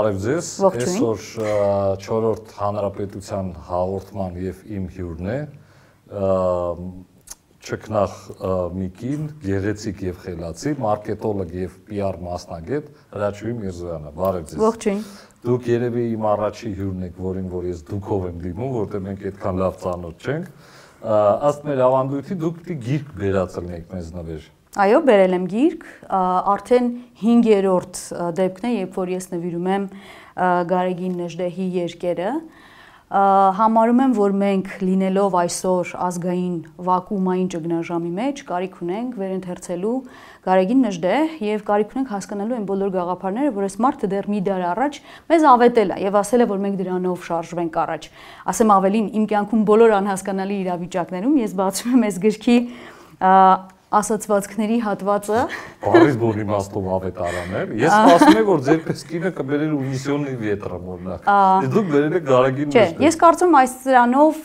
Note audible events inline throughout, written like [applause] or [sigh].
Բարև ձեզ։ Այսօր 4-րդ հանրապետության հաղորդման եւ իմ հյուրն է ճկնախ Միկին, գեղեցիկ եւ խելացի, մարքետոլոգ եւ PR մասնագետ Հրաչուհի Միրզոյանը։ Բարև ձեզ։ Ողջույն։ Դուք երևի իմ առաջի հյուրն եք, որին որ ես դուքով եմ դիմում, որտեղ մենք այդքան լավ ծանոթ չենք։ Ըստ մեր ավանդույթի դուք պիտի գիրք վերածել եք մեզ նվեր։ Այո, բերել եմ գիրք, արդեն 5-րդ դեպքն է, երբ որ ես նվիրում եմ Գարեգին Նժդեհի երկերը, համարում եմ, որ մենք լինելով այսօր ազգային վակուումային ճգնաժամի մեջ կարիք ունենք վերընթերցելու Գարեգին Նժդեհ եւ կարիք ունենք հասկանալու այն բոլոր գաղափարները, որ այս մարդը դեռ մի դար առաջ մեզ ավետել է եւ ասել է, որ մենք դրանով շարժվենք առաջ։ Ասեմ ավելին, իմ կյանքում բոլոր անհասկանալի իրավիճակներում ես բացում եմ այս գրքի ասացվածքների հատվածը Բարիս բուն իմաստով ավետարաներ։ Ես ասում եմ որ ձեր պես կինը կբերել ունիսիոնի վետրը Իսկ դուք բերել եք Գարագին Չէ, ես կարծում այս սրանով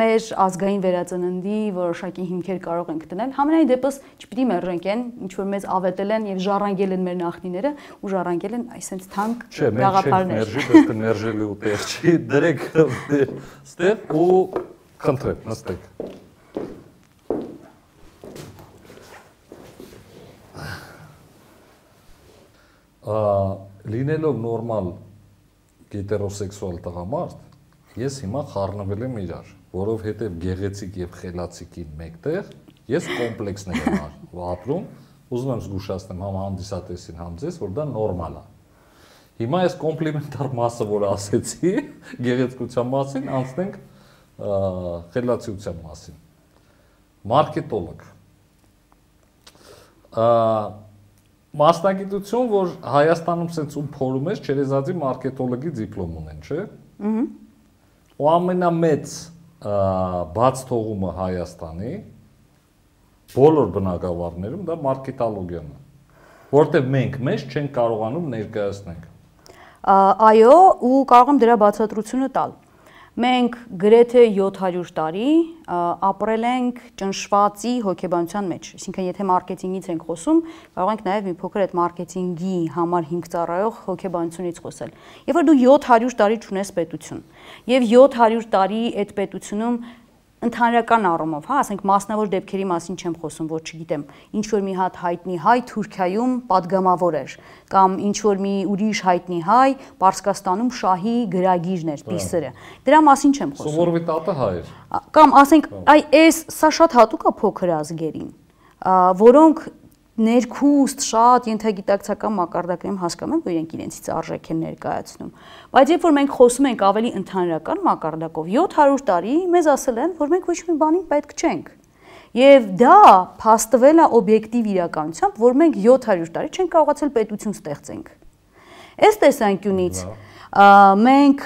մեր ազգային վերածննդի որոշակի հիմքեր կարող ենք դնել։ Համենայն դեպս չպիտի մերժենք այն, ինչ որ մեզ ավետել են եւ ժառանգել են մեր նախնիները ու ժառանգել են այսպես թանկ գաղափարներ։ Չէ, մենք չենք մերժի, բայց մերժելու տեղ չի։ Դրեք ստեղ ու խնդրեմ, նստեք։ լինելով նորմալ գետերոսեքսուալ տղամարդ, ես հիմա խառնվել եմ իրար, որովհետև գեղեցիկ եւ խելացիկին մեկտեղ ես կոմպլեքսներ եմ ապրում, ուզում եմ զգուշացնեմ համ հանդիսատեսին համ ձեզ, որ դա նորմալ է։ Հիմա այս կոմպլիմենտար մասը, որ ասեցի, [laughs] գեղեցկության մասին, անցնենք խելացիության մասին։ Մարքետոլոգ։ մասնագիտություն, որ Հայաստանում սենց ու փորում ես, Չերեզադի մարքետոլոգի դիպլոմ ունեն, չէ՞։ Ահա։ Ու ամենամեծ բաց թողումը Հայաստանի բոլոր բնակավարներում դա մարքետոլոգիան է, որտեղ մենք մեզ չենք կարողանում ներկայացնել։ Այո, ու կարող եմ դրա բացատրությունը տալ։ Մենք գրեթե 700 տարի ապրել ենք ճնշվածի հոգեբանության մեջ։ Այսինքն, եթե մարքեթինգից ենք խոսում, կարող ենք նաև մի փոքր այդ մարքեթինգի համար հիմք ծառայող հոգեբանությունից խոսել։ Երբ որ դու 700 տարի ճունես պետություն, եւ 700 տարի այդ պետությունում ընդհանրական առումով, հա, ասենք մասնավոր դեպքերի մասին չեմ խոսում, որ չգիտեմ, ինչ որ մի հատ հայտնի հայ Թուրքիայում падգամավոր էր կամ ինչ որ մի ուրիշ հայտնի հայ Պարսկաստանում շահի գրագիրն էր, պիսերը։ Դրա մասին չեմ խոսում։ Սովորվի տատը հայ էր։ Կամ ասենք, այ այս սա շատ հատուկ է փոքր ազգերին, որոնք ներքուստ շատ ենթագիտակցական մակարդակներում հասկանում են, որ իրենք իրենցից արժեք են ներկայացնում։ Բայց երբ որ մենք խոսում ենք ավելի ընդհանրական մակարդակով, 700 տարի մեզ ասել են, որ մենք ոչ մի բանին պետք չենք։ Եվ դա փաստվել է օբյեկտիվ իրականությամբ, որ մենք 700 տարի չենք կարողացել պետություն ստեղծենք։ Այս տեսանկյունից մենք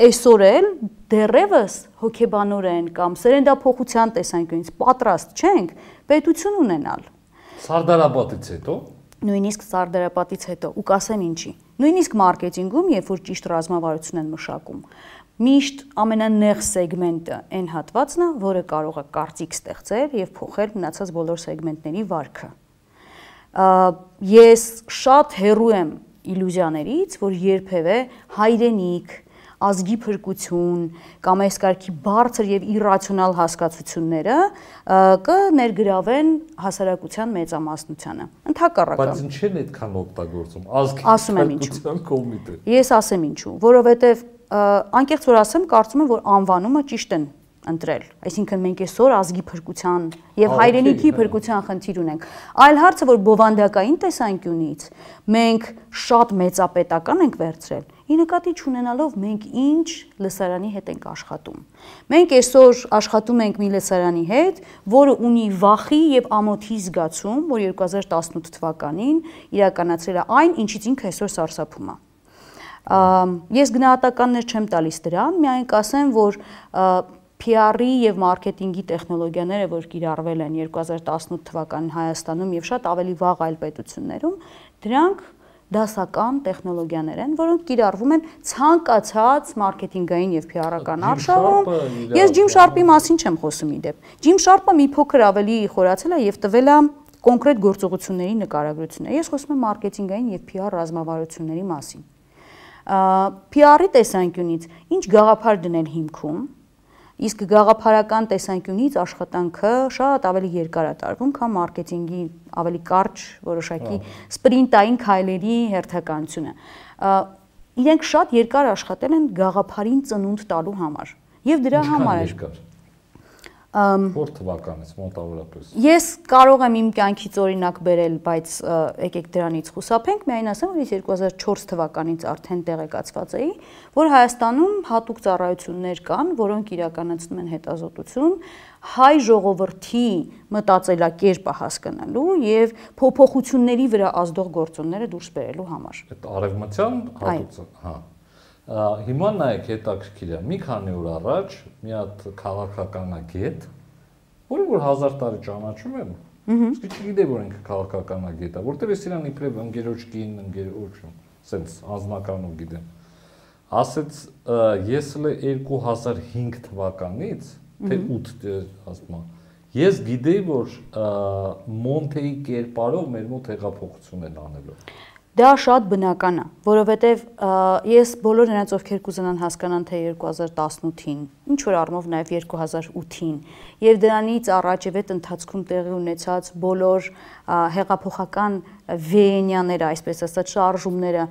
այսօր էլ դեռևս հոգեբանորեն կամ սերենդափոխության տեսանկյունից պատրաստ չենք պետություն ունենալ Սարդարապատից հետո նույնիսկ սարդարապատից հետո ու կասեմ ինչի նույնիսկ մարքեթինգում երբ որ ճիշտ ռազմավարություն են մշակում միշտ ամենանեղ սեգմենտը այն հատվածն է որը կարող է կարծիք ստեղծել եւ փոխել մնացած բոլոր սեգմենտների վարքը ես շատ հեռու եմ իլյուզիաներից որ երբևէ հայրենիք ազգի փրկություն կամ այս կարգի բարձր եւ իրացիոնալ հասկացությունները կներգրավեն հասարակության մեծամասնությանը։ Ընթակառակը։ Բայց ինչ են այդքան օգտագործում ազգի փրկության կոմիտե։ Ես ասեմ ինչու, որովհետեւ անկեղծ որ ասեմ, կարծում եմ, որ անվանումը ճիշտ են ընտրել։ Այսինքն մենք այսօր ազգի փրկության եւ հայրենիքի փրկության խնդիր ունենք։ Այլ հարցը, որ բովանդակային տեսանկյունից մենք շատ մեծապետական ենք վերցրել, ի նկատի չունենալով մենք ինչ լսարանի հետ ենք աշխատում։ Մենք այսօր աշխատում ենք մի լսարանի հետ, որը ունի վախի եւ ամոթի զգացում, որ 2018 թվականին իրականացրել է այն, ինչից ինքը այսօր սարսափում է։ Ես գնահատականներ չեմ տալիս դրան, միայն կասեմ, որ PR-ի եւ մարքեթինգի տեխնոլոգիաները, որ կիրառվել են 2018 թվականին Հայաստանում եւ շատ ավելի վաղ այլ պետություններում, դրանք դասական տեխնոլոգիաներ են, որոնք կիրառվում են ցանկացած մարքեթինգային եւ PR-ական արշավում։ Ես Jim Sharp-ի մասին չեմ խոսում իդեպ։ Jim Sharp-ը մի փոքր ավելի խորացել է եւ տվել է կոնկրետ գործողությունների նկարագրությունը։ Ես խոսում եմ մարքեթինգային եւ PR ռազմավարությունների մասին։ PR-ի տեսանկյունից ինչ գաղափար դնել հիմքում, իսկ գաղափարական տեսանկյունից աշխատանքը շատ ավելի երկար է տարվում, քան մարքեթինգի ավելի կարճ որոշակի սպրինտային քայլերի հերթականությունը։ Իրենք շատ երկար աշխատել են գաղափարին ծնունդ տալու համար։ Եվ դրա համար է Որ թվականից մոտավորապես։ Ես կարող եմ իմ կյանքից օրինակ բերել, բայց եկեք դրանից խուսափենք, միայն ասեմ, որ ես 2004 թվականից արդեն տեղեկացված էի, որ Հայաստանում հատուկ ծառայություններ կան, որոնք իրականացնում են հետազոտություն հայ ժողովրդի մտածելակերպը հասկանալու եւ փոփոխությունների վրա ազդող գործոնները դուրս բերելու համար։ Այդ արևմտյան հատուկ, հա Հիմա նայեք հետաքրքիր է։ Մի քանի օր առաջ մի հատ քաղաքականագետ, որը որ 1000 տարի ճանաչում եմ, իսկ չգիտեի որ ինքը քաղաքականագետ է, որտեղ ես իրան իբրև ընկերոջ կին, ընկերոջ, սենց անձնականում գիտեմ։ Ասեց ես էլ 2005 թվականից, թե 8 ասում եմ, ես գիտեի որ Մոնտեի կերպարով մեր մոտ հեղափոխություն են անելու։ Դա շատ բնական է, որովհետև ես բոլոր նրանց ովքեր կուզենան հասկանան թե 2018-ին, ինչ որ առումով նաև 2008-ին եւ դրանից առաջ եւ այդ ընթացքում տեղի ունեցած բոլոր հեղափոխական վեենյաները, այսպես ասած, շարժումները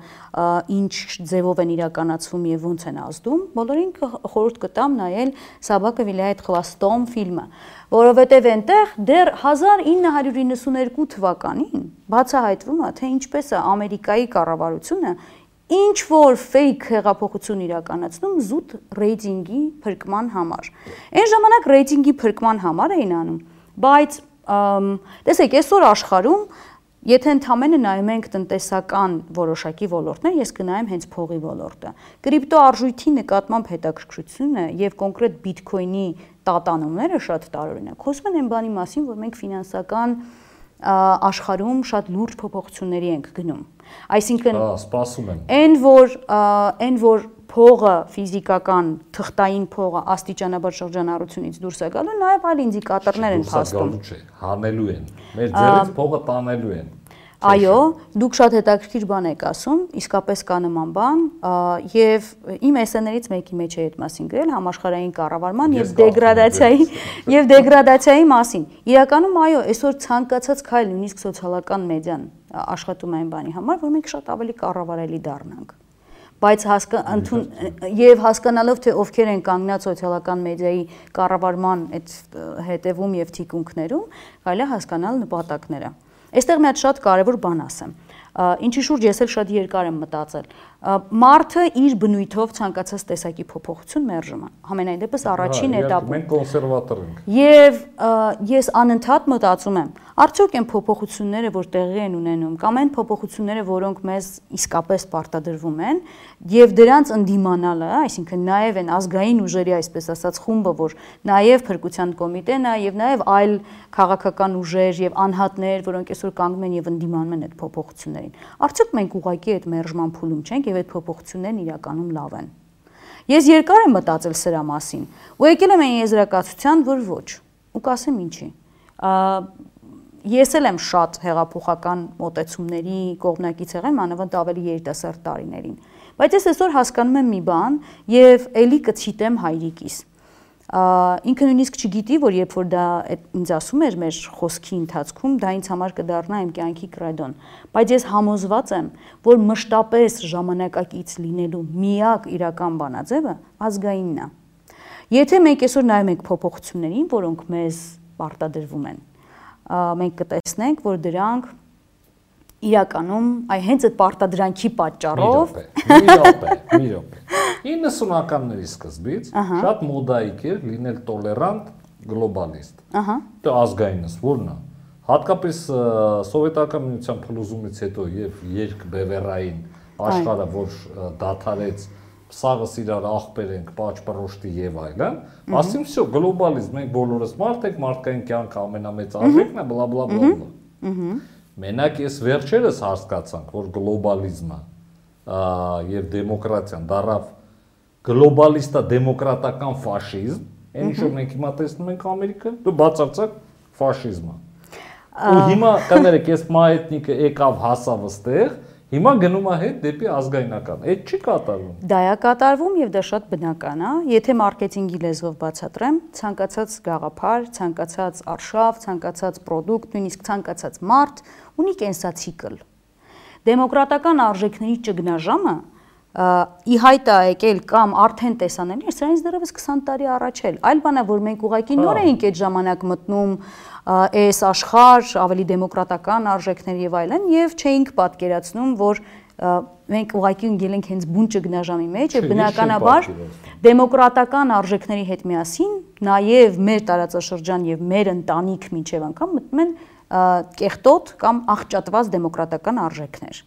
ինչ ձևով են իրականացվում եւ ոնց են ազդում, բոլորին խորհուրդ կտամ նայել Սաբակը Վիլայետ Խվաստոմ ֆիլմը, որովհետեւ այնտեղ դեռ 1992 թվականին բացահայտվում է, թե ինչպես է Ամերիկայի կառավարությունը ինչ որ fake հեղափոխություն իրականացնում զուտ ռեյտինգի փրկման համար։ Այն ժամանակ ռեյտինգի փրկման համար էին անում, բայց տեսեք, այսօր աշխարհում Եթե ընդամենը նայում ենք տնտեսական որոշակի ոլորտներ, ես կնայեմ հենց փողի ոլորտը։ Կրիպտո արժույթի նկատմամբ հետաքրքրությունը եւ կոնկրետ բիթքոյնի տատանումները շատ տարօրինակ։ Խոսում են այն բանի մասին, որ մենք ֆինանսական աշխարհում շատ լուրջ փոփոխությունների ենք գնում։ Այսինքն, սպասում եմ։ Այն որ այն որ փողը ֆիզիկական թղթային փողը աստիճանաբար շրջանառությունից դուրս է գալու, նաև այլ ինդիկատորներ են փաստում։ Դուրս է հանելու են։ Մեր ձեռից փողը տանելու են։ Այո, դուք շատ հետաքրքիր բան եք ասում, իսկապես կա նման բան, եւ իմ էսեներից մեկի մեջ է այդ մասին գրել համաշխարհային կառավարման եւ դեգրադացիայի եւ դեգրադացիայի մասին։ Իրականում այո, այսօր ցանկացած քայլ նույնիսկ սոցիալական մեդիան աշխատում է այն բանի համար, որ մենք շատ ավելի կառավարելի դառնանք բայց հասկա ընդուն եւ հասկանալով թե ովքեր են կանգնած սոցիալական մեդիայի կառավարման այդ հետևում եւ թիկունքներում, կարելի է հասկանալ նպատակները։ Այստեղ մի հատ շատ կարևոր բան ասեմ ինչի շուրջ ես էլ շատ երկար եմ մտածել։ Մարտը իր բնույթով ցանկացած տեսակի փոփոխություն մերժում է։ Համենայն դեպս առաջին этаպում։ Մենք կոնսերվատոր ենք։ Եվ ես անընդհատ մտածում եմ, արդյոք այն փոփոխությունները, որ տեղի են ունենում, կամ այն փոփոխությունները, որոնք մեզ իսկապես պարտադրվում են, եւ դրանց ընդդիմանալը, այսինքն նաեւ այն ազգային ուժերի, այսպես ասած, խումբը, որ նաեւ փրկության կոմիտեն է եւ նաեւ այլ քաղաքական ուժեր եւ անհատներ, որոնք այսօր կանգնում են եւ ընդդիմանում են այդ փոփոխություններին։ Արդյոք մենք ուղակի այդ մերժման փուլում չենք եւ այդ փոփոխություններն իրականում լավ են։ Ես երկար եմ մտածել սրա մասին ու եկել եմ այն եզրակացության, որ ոչ։ Ու կասեմ ինչի ես էլ եմ շատ հեղափոխական մոտեցումների կողմնակից եղել, մանավանդ ավելի երիտասարդ տարիներին։ Բայց ես այսօր հասկանում եմ մի բան եւ ելի կցիտեմ հայրիկիս։ Ինքը նույնիսկ չգիտի, որ երբ որ դա ինձ ասում էր մեր խոսքի ընթացքում, դա ինձ համար կդառնա իմ կյանքի կրեդոն։ Բայց ես համոզված եմ, որ մշտապես ժամանակակից լինելու միակ իրական բանաձևը ազգայինն է։ Եթե մենք այսօր նայում ենք փոփոխություններին, որոնք մեզ պարտադրվում են, մենք կտեսնենք, որ դրանք իրականում այ հենց այդ պարտադրանքի պատճառով մի րոպե, մի րոպե։ 90-ականների սկզբից շատ մոդայիկ էր լինել տոլերանտ գլոբալիստ։ Ահա։ Դա ազգայինս ո՞րն է։ Հատկապես սովետական միության փլուզումից հետո եւ երկ բևեռային աշխարհը, որ դաթարեց սաղս իրար աղբեր ենք, պաճպրոշտի եւ այլն, ասում всё, գլոբալիզմ, մենք բոլորս մարդ ենք, մարդկային կյանքը ամենամեծ արժեքն է, բլա բլա բլա բլա։ Մենակ ես վերջերս հասկացանք, որ գլոբալիզմը եւ դեմոկրատիան դարավ գլոբալիստա դեմոկրատական ֆաշիզմ, այն ինչ որ մենք հիմա տեսնում ենք Ամերիկա, դու բացարձակ ֆաշիզմ է։ Ու հիմա կներեք, այս մայետնիկը եկավ հասավ այստեղ Հիմա գնում է հետ դեպի ազգայնական։ Այդ չի կատարվում։ Դա է կատարվում եւ դա շատ բնական է։ Եթե մարքեթինգի լեզվով բացատրեմ, ցանկացած գաղափար, ցանկացած արշավ, ցանկացած product, նույնիսկ ցանկացած մարդ ունի կենսացիկլ։ Դեմոկրատական արժեքների ճգնաժամը ի հայտ է եկել կամ արդեն տեսանելի սրանից դեռևս 20 տարի առաջ էլ։ Այլ բան է, որ մենք ուղղակի նոր էինք այդ ժամանակ մտնում այս աշխարհ, ավելի դեմոկրատական արժեքներ եւ այլն եւ չէինք պատկերացնում, որ մենք ուղղակի ընկել ենք հենց բուն ճգնաժամի մեջ եւ բնականաբար դեմոկրատական արժեքների հետ միասին նաեւ մեր տարածաշրջան եւ մեր ընտանիք միջև անգամ մտնում են կեղտոտ կամ աղճատված դեմոկրատական արժեքներ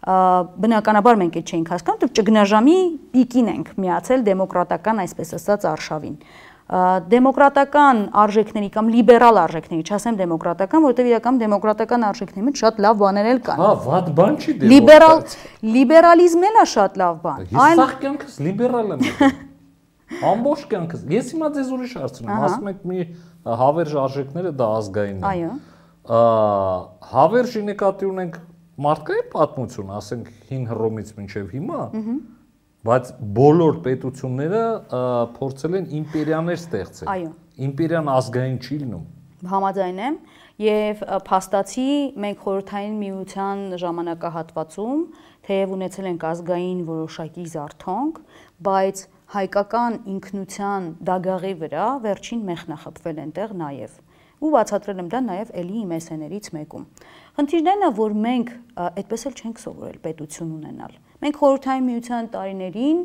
բնականաբար մենք այդ չէինք հասկանում, դեռ ճգնաժամի պիկին ենք միացել դեմոկրատական, այսպես ասած, արշավին դեմոկրատական արժեքների կամ լիբերալ արժեքների, չասեմ դեմոկրատական, որովհետև իրական դեմոկրատական արժեքների մեջ շատ լավ բաներ էլ կան։ Հա, վատ բան չի դեմոկրատ։ Լիբերալ լիբերալիզմն էլ է շատ լավ բան։ Այլ Սաղ կյանքս լիբերալ եմ։ Ամբողջ կյանքս։ Ես հիմա ձեզ ուրիշ հարց ունեմ, ասում եք մի հավերժ արժեքները դա ազգային է։ Այո։ Հավերժի նկատի ունենք մարդկային պատմություն, ասենք հին Հռոմից մինչև հիմա։ բայց բոլոր պետությունները փորձել են իմպերիաներ ստեղծել։ Այո։ Իմպերիան ազգային չի լինում։ Համաձայն եմ եւ փաստացի մենք խորհրդային միության ժամանակահատվածում թեև ունեցել ենք ազգային որոշակի զարթոնք, բայց հայկական ինքնության դագաղի վրա վերջին մեղնախփվել ենտեղ նաեւ ու բացատրել եմ դա նաև էլի իմ էսեներից մեկում։ Խնդիրն է, որ մենք այդպես էլ չենք սովորել պետություն ունենալ։ Մենք խորհրդային միության տարիներին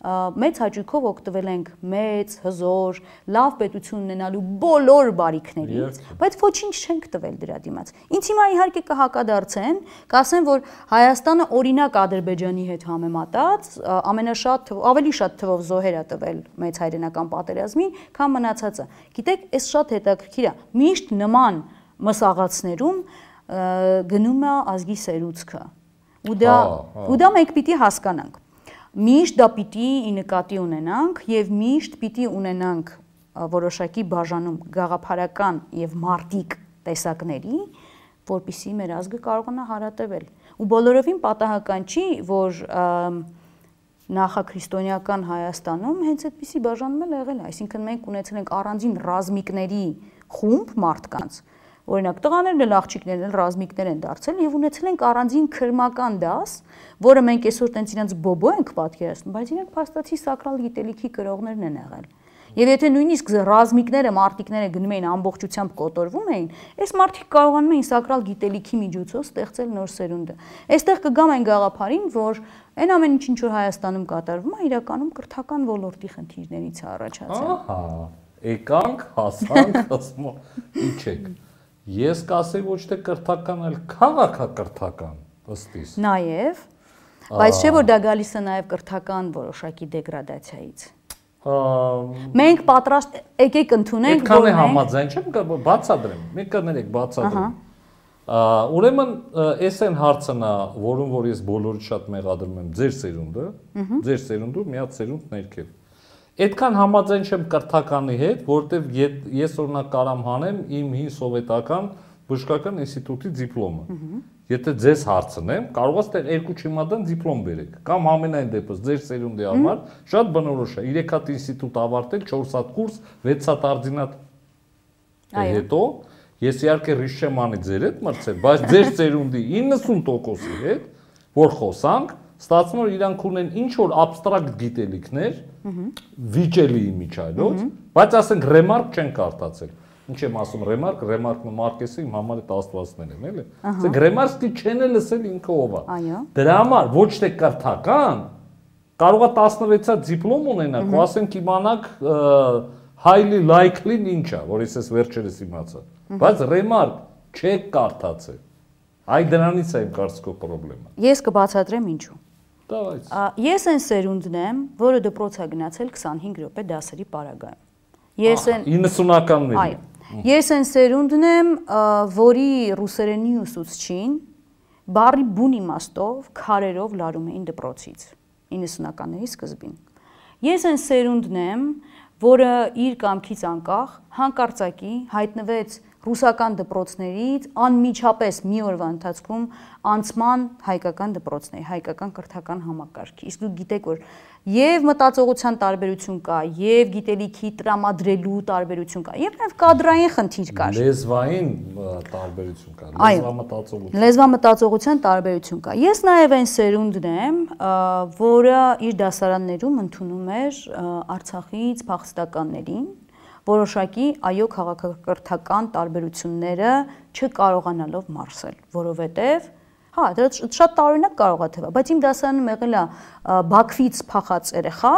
մեծ հաճույքով օգտվել ենք մեծ, հզոր, լավ պետություն ունենալու բոլոր բարիքներից, բայց ոչինչ չենք տվել դրա դիմաց։ Ինձ հիմա իհարկե կհակադարձեն, կասեն, որ Հայաստանը օրինակ Ադրբեջանի հետ համեմատած ամենաշատ ավելի շատ թվով զոհեր է տվել մեծ հայրենական պատերազմին, քան մնացածը։ Գիտեք, այս շատ հետաքրքիր է։ Միշտ նման մսաղացներում գնում է ազգի սերուցքը Ու դա ու դա մենք պիտի հասկանանք։ Միշտ դա պիտի ի նկատի ունենանք եւ միշտ պիտի ունենանք որոշակի բաժանում գաղափարական եւ մարտիկ տեսակների, որpիսի մեր ազգը կարողանա հարատևել։ Ու բոլորովին պատահական չի, որ նախաքրիստոնեական Հայաստանում հենց այդպիսի բաժանում էլ եղել է, այսինքն մենք ունեցել ենք առանձին ռազմիկների խումբ մարդկանց, Օրինակ տղաներն էլ աղջիկներն էլ ռազմիկներ են դարձել եւ ունեցել են առանձին քրմական դաս, որը մենք այսօր տենց իրենց բոբո ենք պատկերացնում, բայց իրենք փաստացի սակրալ գիտելիքի կրողներն են եղել։ Եվ եթե նույնիսկ ռազմիկները, մարտիկները գնում էին ամբողջությամբ կոտորվում էին, այս մարտիկ կարողանում էին սակրալ գիտելիքի միջոցով ստեղծել նոր սերունդը։ Այստեղ կգամ այն գաղափարին, որ այն ամեն ինչ ինչ որ Հայաստանում կատարվում է, իրականում կրթական ոլորտի խնդիրներից է առաջացել։ Ահա, եկանք, հասանք, [laughs] ասում իջեք։ Ես կասեի ոչ թե կրթական, այլ քաղաքակրթական, ըստիս։ Նաև, բայց չէ որ դա գալիս է նաև կրթական որոշակի դեգրադացիայից։ Մենք պատրաստ եկեք ընդունենք, որ մենք համաձայն չեմ բացադրեմ։ Մենք կներեք բացադրեմ։ Ուրեմն էս այն հարցն է, որում որ ես բոլորը շատ մեղադրում եմ ձեր սերունդը, ձեր սերունդը միած սերունդ ներքև Այդքան համաձայն չեմ կրթականի հետ, որովհետև ես օրինակ կարամ հանեմ իմ հին սովետական բժշկական ինստիտուտի դիպլոմը։ Եթե ձեզ հարցնեմ, կարող եք այդտեղ երկու չիմադան դիպլոմ բերեք, կամ ամենայն դեպս ձեր սերունդի համար շատ բնորոշ է։ 3 հատ ինստիտուտ ավարտել, 4 հատ կուրս, 6 հատ արդինատ հետո ես իհարկե ռիսկ չեմ անի ձեր հետ մրցել, բայց ձեր [laughs] ծերունդի 90%-ի հետ, որ խոսանք, ստացվում է իրանք ունեն ինչ որ абստրակտ գիտելիքներ, վիճելի իմիջայլոց, բայց ասենք ռեմարկ չեն կարտացել։ Ինչ եմ ասում ռեմարկ, ռեմարկը Մարկեսի իմ համար այդ աստվածներ են, էլի։ Ասենք ռեմարկի չեն լսել ինքը ով է։ Դրա համար ոչ թե կրթական, կարող է 16-ա դիպլոմ ունենաք, ու ասենք իմանաք highly likely-ն ինչ է, որ ես ես վերջերս իմացա։ Բայց ռեմարկ չեք կարդացել։ Այ դրանից է իմ կարծիքով խնդրեմը։ Ես կբացատրեմ ինչու։ Դավայց։ Ես այն սերունդն եմ, որը դպրոց է գնացել 25 րոպե դասերի պարագայում։ Ես այն 90-ականների։ Այո։ Ես այն սերունդն եմ, որի ռուսերենի ուսուցչին բարի բուն իմաստով քարերով լարում էին դպրոցից 90-ականների սկզբին։ Ես այն սերունդն եմ, որը իր կամքից անկախ հանկարծակի հայտնվեց ռուսական դպրոցներից անմիջապես մի օրվա ընթացքում անցման հայկական դպրոցների, հայկական կրթական համակարգի։ Իսկ դուք գիտեք, որ եւ մտածողության տարբերություն կա, եւ գիտելիքի տրամադրելու տարբերություն կա, եւ նաեւ կադրային խնդիր կա։ Լեզվային տարբերություն կա, լեզվամտածողություն։ Լեզվամտածողության տարբերություն կա։ Ես նաեւ այն սերունդն եմ, որը իր դասարաններում ընդունում էր Արցախից փախստականներին, որոշակի այո քաղաքակրթական տարբերությունները չկարողանալով մարսել, որովհետև Հա, դա շատ տարօրինակ կարող է թվա, բայց իմ դասարանում եղել է Բաքվից փախած երեխա,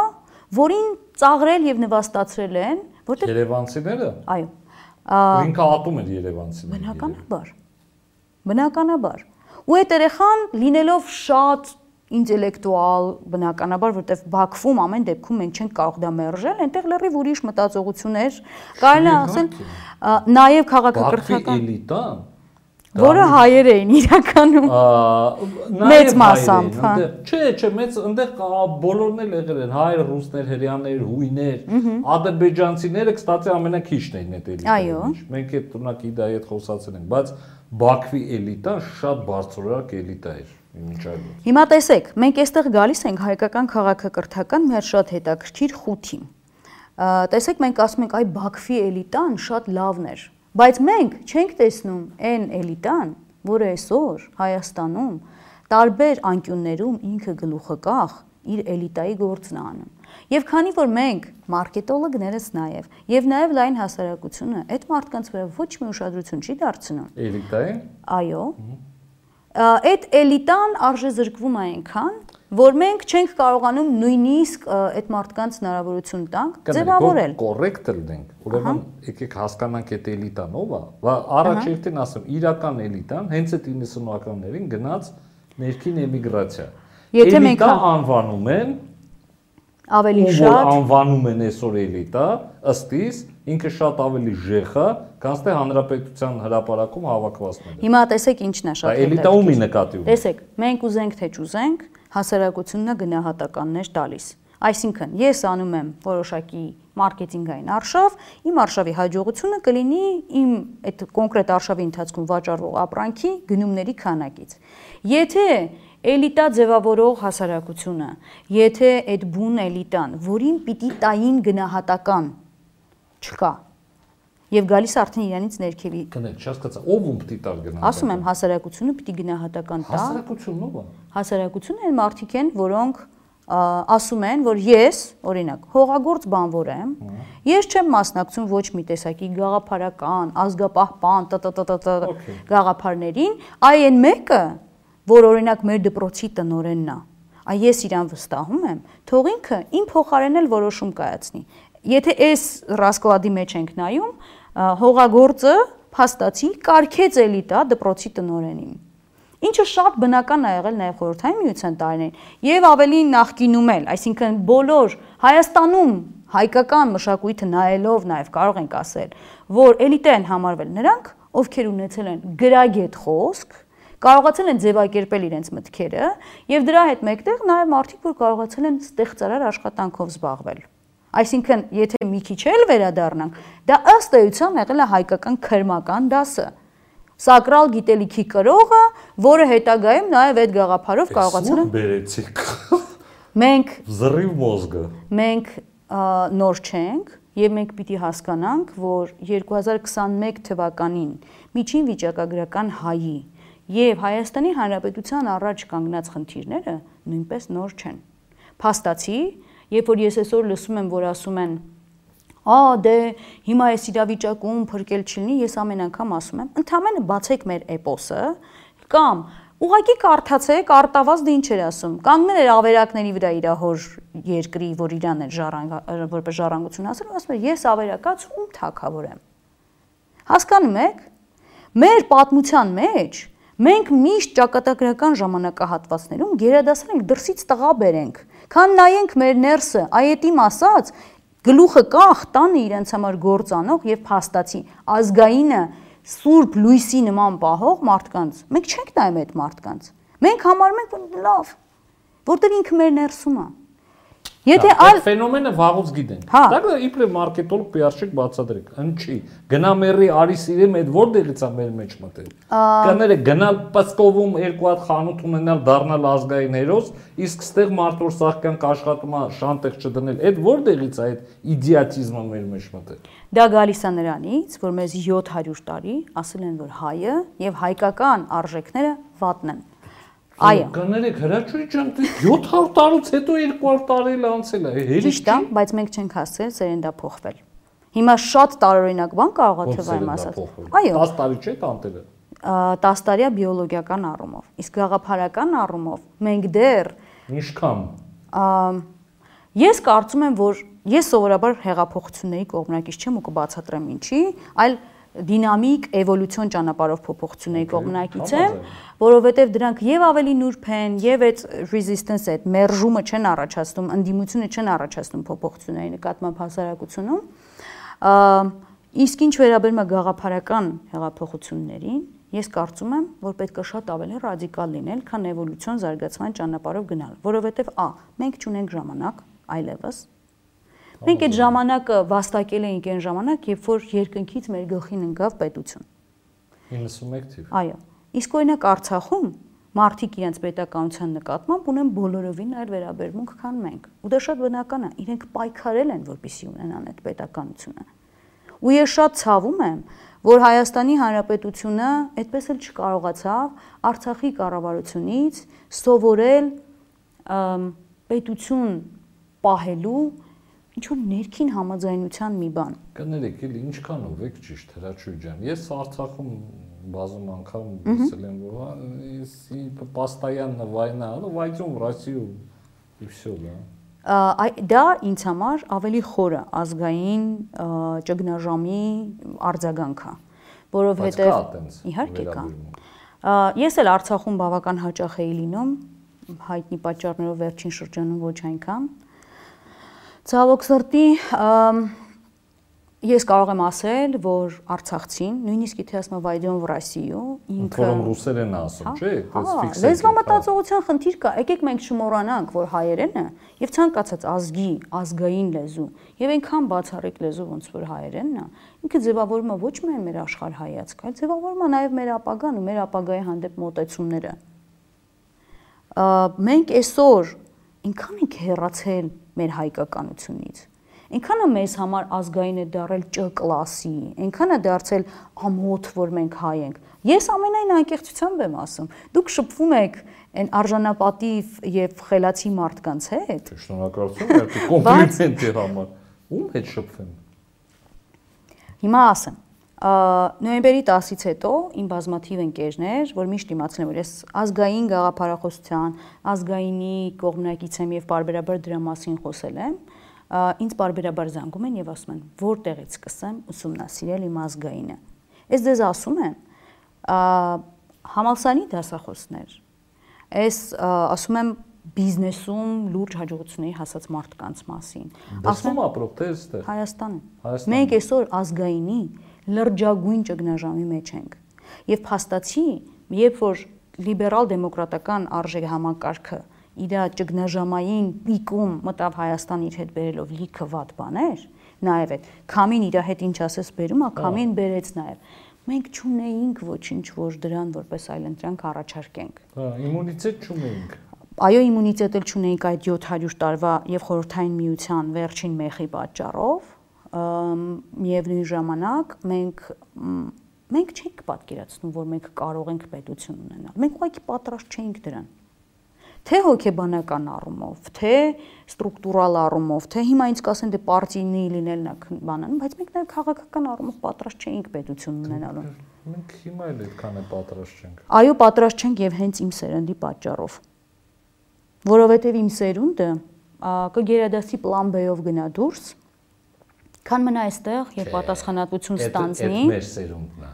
որին ծաղրել եւ նվաստացրել են, որտեղ Երևանցիները։ Այո։ Ինքը ատում էր Երևանցիները։ Բնականաբար։ Բնականաբար։ Ու այդ երեխան լինելով շատ ինտելեկտուալ, բնականաբար, որտեվ Բաքվում ամեն դեպքում մենք չենք կարող դա մերժել, այնտեղ լրիվ ուրիշ մտածողություններ, կարելի է ասել, նաև քաղաքակրթական էլիտա, որը հայեր էին իրականում մեծ մասամբ, հա։ Չէ, չէ, մեծ այնտեղ բոլորն էլ եղել են հայեր, ռուսներ, հрьяաներ, հույներ, ադրբեջանցիները կստացի ամենաքիչն էին այդ էլիտան։ Մենք այդ տնակի դա հետ խոսացել ենք, բայց Բաքվի էլիտան շատ բարձրորակ էլիտա էր Հիմա տեսեք, մենք այստեղ գալիս ենք հայկական քաղաքակրթական մի հատ շատ հետաքրքիր խութի։ Տեսեք, մենք ասում ենք, այ Բաքվի էլիտան շատ լավն էր Բայց մենք չենք տեսնում այն էլիտան, որը այսօր Հայաստանում տարբեր անկյուններում ինքը գլուխը կախ իր էլիտայի գործն է անում։ Եվ քանի որ մենք մարքետոլոգներս նաև եւ նաև լայն հասարակությունը այդ մարդկանց վրա ոչ մի ուշադրություն չի դարձնում։ Էլիտայի։ Այո։ Այդ էլիտան արժե զրկվում է այնքան, որ մենք չենք կարողանում նույնիսկ այդ մարդկանց հնարավորություն տանք ձևավորել։ Կոռեկտ լինենք։ Ուրեմն եկեք հասկանանք այդ էլիտան ով է։ առաջերտին ասեմ, իրական էլիտան հենց այդ 90-ականներին գնաց ներքին էմիգրացիա։ Եթե մենք անվանում են ավելի շատ անվանում են այսօր էլիտա, ըստ իս ինքը շատ ավելի ժեխա, քան թե հանրապետության հրապարակում հավաքվածները։ Հիմա տեսեք ինչն է շատ։ Էլիտա ումի նկատի ունի։ Տեսեք, մենք ուզենք թե չուզենք, հասարակությունն է գնահատականներ տալիս։ Այսինքն, ես անում եմ որոշակի մարքեթինգային արշավ, իմ արշավի հաջողությունը կլինի իմ այդ կոնկրետ արշավի ընթացքում վաճառվող ապրանքի գնումների քանակից։ Եթե էլիտա ձևավորող հասարակությունը, եթե այդ բուն էլիտան, որին պիտի տային գնահատական չկա, եւ գալիս արդեն իրանից ներքևի։ Գնել, չհասկացա, ով ում պիտի տար գնահատական։ Ասում եմ, հասարակությունը պիտի գնահատական տա։ Հասարակությունն ով է։ Հասարակությունը այն մարդիկ են, որոնք ասում են, որ ես, օրինակ, հողագործ բանվոր եմ, ես չեմ մասնակցում ոչ մի տեսակի գաղափարական, ազգապահպան, տտտտ գաղափարներին, այ այն մեկը, որ օրինակ մեր դպրոցի տնորենն է, այ ես իրան վստահում եմ, թող ինքը իմ փոխարեն էլ որոշում կայացնի։ Եթե այս ռասկլադի մեջ ենք նայում, հողագործը փաստացի կարկեց էլիտա դպրոցի տնորենին ինչը շատ բնական է եղել նաև խորհրդային միության տարիներին եւ ավելի նախկինում էլ, այսինքն բոլոր Հայաստանում հայկական մշակույթը նայելով նաև կարող ենք ասել, որ էլիտա են համարվել նրանք, ովքեր ունեցել են գրագետ խոսք, կարողացել են ձևակերպել իրենց մտքերը եւ դրա հետ մեկտեղ նաև մարդիկ, որ կարողացել են ստեղծարար աշխատանքով զբաղվել։ Այսինքն, եթե մի քիչ էլ վերադառնանք, դա ըստ էության եղել է հայկական քրմական դասը սակրալ գիտելիքի կրողը, որը հետագայում նաև այդ գաղափարով կարողացել է բերեցիք։ [laughs] Մենք զրիվ մոզգը։ Մենք նոր չենք եւ մենք պիտի հասկանանք, որ 2021 թվականին միջին վիճակագրական հայի եւ Հայաստանի Հանրապետության առաջ կանգնած խնդիրները նույնպես նոր չեն։ Փաստացի Երբ որ ես այսօր լսում եմ, որ ասում են «Ա, դե հիմա այս իրավիճակում փրկել չլինի», ես ամեն անգամ ասում եմ, ընդամենը բացեք մեր էպոսը կամ Ուղղակի կարդացեք, արտավազդը ինչ էր ասում։ Կանգնել էր ավերակների վրա իր հոր երկրի, որ իրան էր ժառանգ որպես ժառանգություն ասել, ասում էր ես ավերակած ում թակավոր եմ։ Հասկանում եք։ Մեր պատմության մեջ Մենք միշտ ճակատագրական ժամանակահատվածներում գերադասել ենք դրսից տղա բերենք, քան նայենք մեր ներսը, այետիմ ասած, գլուխը կախ տանը իրենց համար գործանող եւ փաստացի ազգայինը սուրբ լույսի նման պահող մարդկանց։ Մենք չենք նայում այդ մարդկանց։ Մենք համարում ենք լավ, որտեղ ինքը մեր ներսում է։ Եթե այլ ֆենոմենը վաղուց գիտենք։ Հա։ Դա իբրե մարքետոլոգ PR-շիկ բացատրեք։ Ընչի։ Գնա մերի արի սիրեմ այդ որտեղից է մեր մեջ մտել։ Կները գնալ Պսկովում երկու հատ խանութ ունենալ դառնալ ազգային հերոս, իսկ ստեղ կաշխատում է շանտեղ չդնել։ Այդ որտեղից է այդ իդիոտիզմը մեր մեջ մտել։ դա գալիս է նրանից, որ մեզ 700 տարի ասել են, որ հայը եւ հայկական արժեքները վատն են։ Այո։ Կներեք հրաչույի ջան, դե 700 տարուց հետո 200 տարի էլ անցել է։ Հերիք Ճիշտ է, բայց մենք չենք հասցրել սերենդափոխվել։ Հիմա շատ տարօրինակ բան կարող է թվա իմ ասած։ Այո, 10 տարի չէ տանտերը։ 10 տարիա բիոլոգիական առումով, իսկ գաղափարական առումով մենք դեռ Ինչքան։ ամ, ես կարծում եմ, որ ես սովորաբար հեղափոխությունների կողմնակից չեմ ու կբացատրեմ ինչի, այլ դինամիկ էվոլյուցիոն ճանապարհով փոփոխությունների կողմնակից եմ, որովհետև դրանք եւ ավելի նուրբ են, եւ այդ resistance այդ մերժումը չեն առաջացնում, ընդդիմությունը չեն առաջացնում փոփոխությունների նկատմամբ հասարակությունում։ Իսկ ինչ վերաբերում է գաղափարական հեղափոխություններին, ես կարծում եմ, որ պետք է շատ ավելի ռադիկալ լինել, քան էվոլյուցիոն զարգացման ճանապարհով գնալ, որովհետև ա, մենք չունենք ժամանակ այլևս, Մենք այդ ժամանակը վաստակել էինք այն ժամանակ, երբ որ երկնքից մեր գլխին ընկավ պետություն։ 91 թիվ։ Այո։ Իսկ օրինակ Արցախում մարդիկ իրենց պետականության նկատմամբ ունեն բոլորովին այլ վերաբերմունք, քան մենք։ Ու դա շատ բնական է, իրենք պայքարել են, որպեսզի ունենան այդ պետականությունը։ Ու ես շատ ցավում եմ, որ Հայաստանի Հանրապետությունը այդպես էլ չկարողացավ Արցախի կառավարությունից սովորել պետություն պահելու ինչ որ ներքին համաձայնության մի բան։ Կներեք, էլի ինչքանով եք ճիշտ հրաչույ ջան։ Ես Արցախում բազում անգամ ասել եմ, որ если постоянно война, ну войдем в Россию и всё, да։ Այ դա ինձ համար ավելի խորը ազգային ճգնաժամի արձագանք է, որովհետև իհարկե կա։ Ես էլ Արցախում բավական հաճախ էի լինում, հայտնի պատճառներով վերջին շրջանում ոչ այնքան, Ցավոք սրտի ես կարող եմ ասել, որ Արցախցին, նույնիսկ եթե ասում եմ Վայդյոն в Россию, ինքը որում ռուսերեն ասում, հա, չէ՞, հա, այդպես ֆիքսել։ Լեզվամտածողության խնդիր կա։ Եկեք մենք չմոռանանք, որ հայերենը եւ ցանկացած ազգի, ազգային լեզու եւ այնքան բացառիկ լեզու ոնց որ հայերենն է, ինքը ձևավորում է ոչ միայն մեր աշխարհ հայացք, այլ ձևավորում է նաեւ մեր ապագան ու մեր ապագայի հանդեպ մոտեցումները։ Մենք այսօր ինքան ենք հեռացել մեր հայկականությունից։ Այնքանը մեզ համար ազգային է դարել Չ կլասի, այնքանը դարձել ամոթ, որ մենք հայ ենք։ Ես ամենայն անկեղծությամբ եմ ասում։ Դուք շփվում եք այն արժանապատիվ եւ խելացի մարդկանց հետ։ Շնորհակալություն, դա կոմպլիմենտ է համար։ Ում հետ շփվեմ։ Հիմա ասեմ, նոյեմբերի 10-ից հետո իմ բազմաթիվ ընկերներ, որ միշտ իմացել են, որ ես ազգային գաղափարախոսության, ազգայինի կողմնակից եմ եւ բարբերաբար դրա մասին խոսել եմ, ինձ բարբերաբար զանգում են եւ ասում են, որտեղից սկսեմ ուսումնասիրել իմ ազգայինը։ Ես դեզ ասում եմ, համալսարանի դասախոսներ, ես ասում եմ բիզնեսում լուրջ հաջողությունների հասած մարդկանց մասին։ Ասում ապրող թե այստեղ։ Հայաստանը։ Մենք այսօր ազգայինի լրջագույն ճգնաժամի մեջ ենք։ Եվ փաստացի, երբ որ լիբերալ դեմոկրատական արժեք համակարգը իր ճգնաժամային պիկում մտավ Հայաստան իր հետ բերելով լիքը վատ բաներ, նաև այդ քամին իր հետ ինչ ասես բերում, ա քամին բերեց նաև մենք չունեինք ոչինչ, որ դրան որպես այլընտրանք առաջարկենք։ Հա, immunitет չունեինք։ Այո, իմունիտետ էլ չունեինք այդ 700 տարվա եւ խորհրդային միության վերջին մեխի պատճառով, միևնույն ժամանակ մենք մենք չենք պատկերացնում, որ մենք կարող ենք պետություն ունենալ։ Մենք ուղղակի պատրաստ չէինք դրան։ Թե հոգեբանական առումով, թե ստրուկտուրալ առումով, թե հիմա ինձ կասեն դե պարտիի լինելն է բանան, բայց մենք նաև քաղաքական առումով պատրաստ չէինք պետություն ունենալու։ Մենք հիմա էլ այդքան է պատրաստ չենք։ Այո, պատրաստ չենք եւ հենց իմ սերնդի պատճառով։ Որովհետեւ իմ սերունդը կգերադասի պլան B-ով գնա դուրս, Քան մնա այստեղ եւ պատասխանատվություն ստանձնի։ Այդ մեր սերունդն է։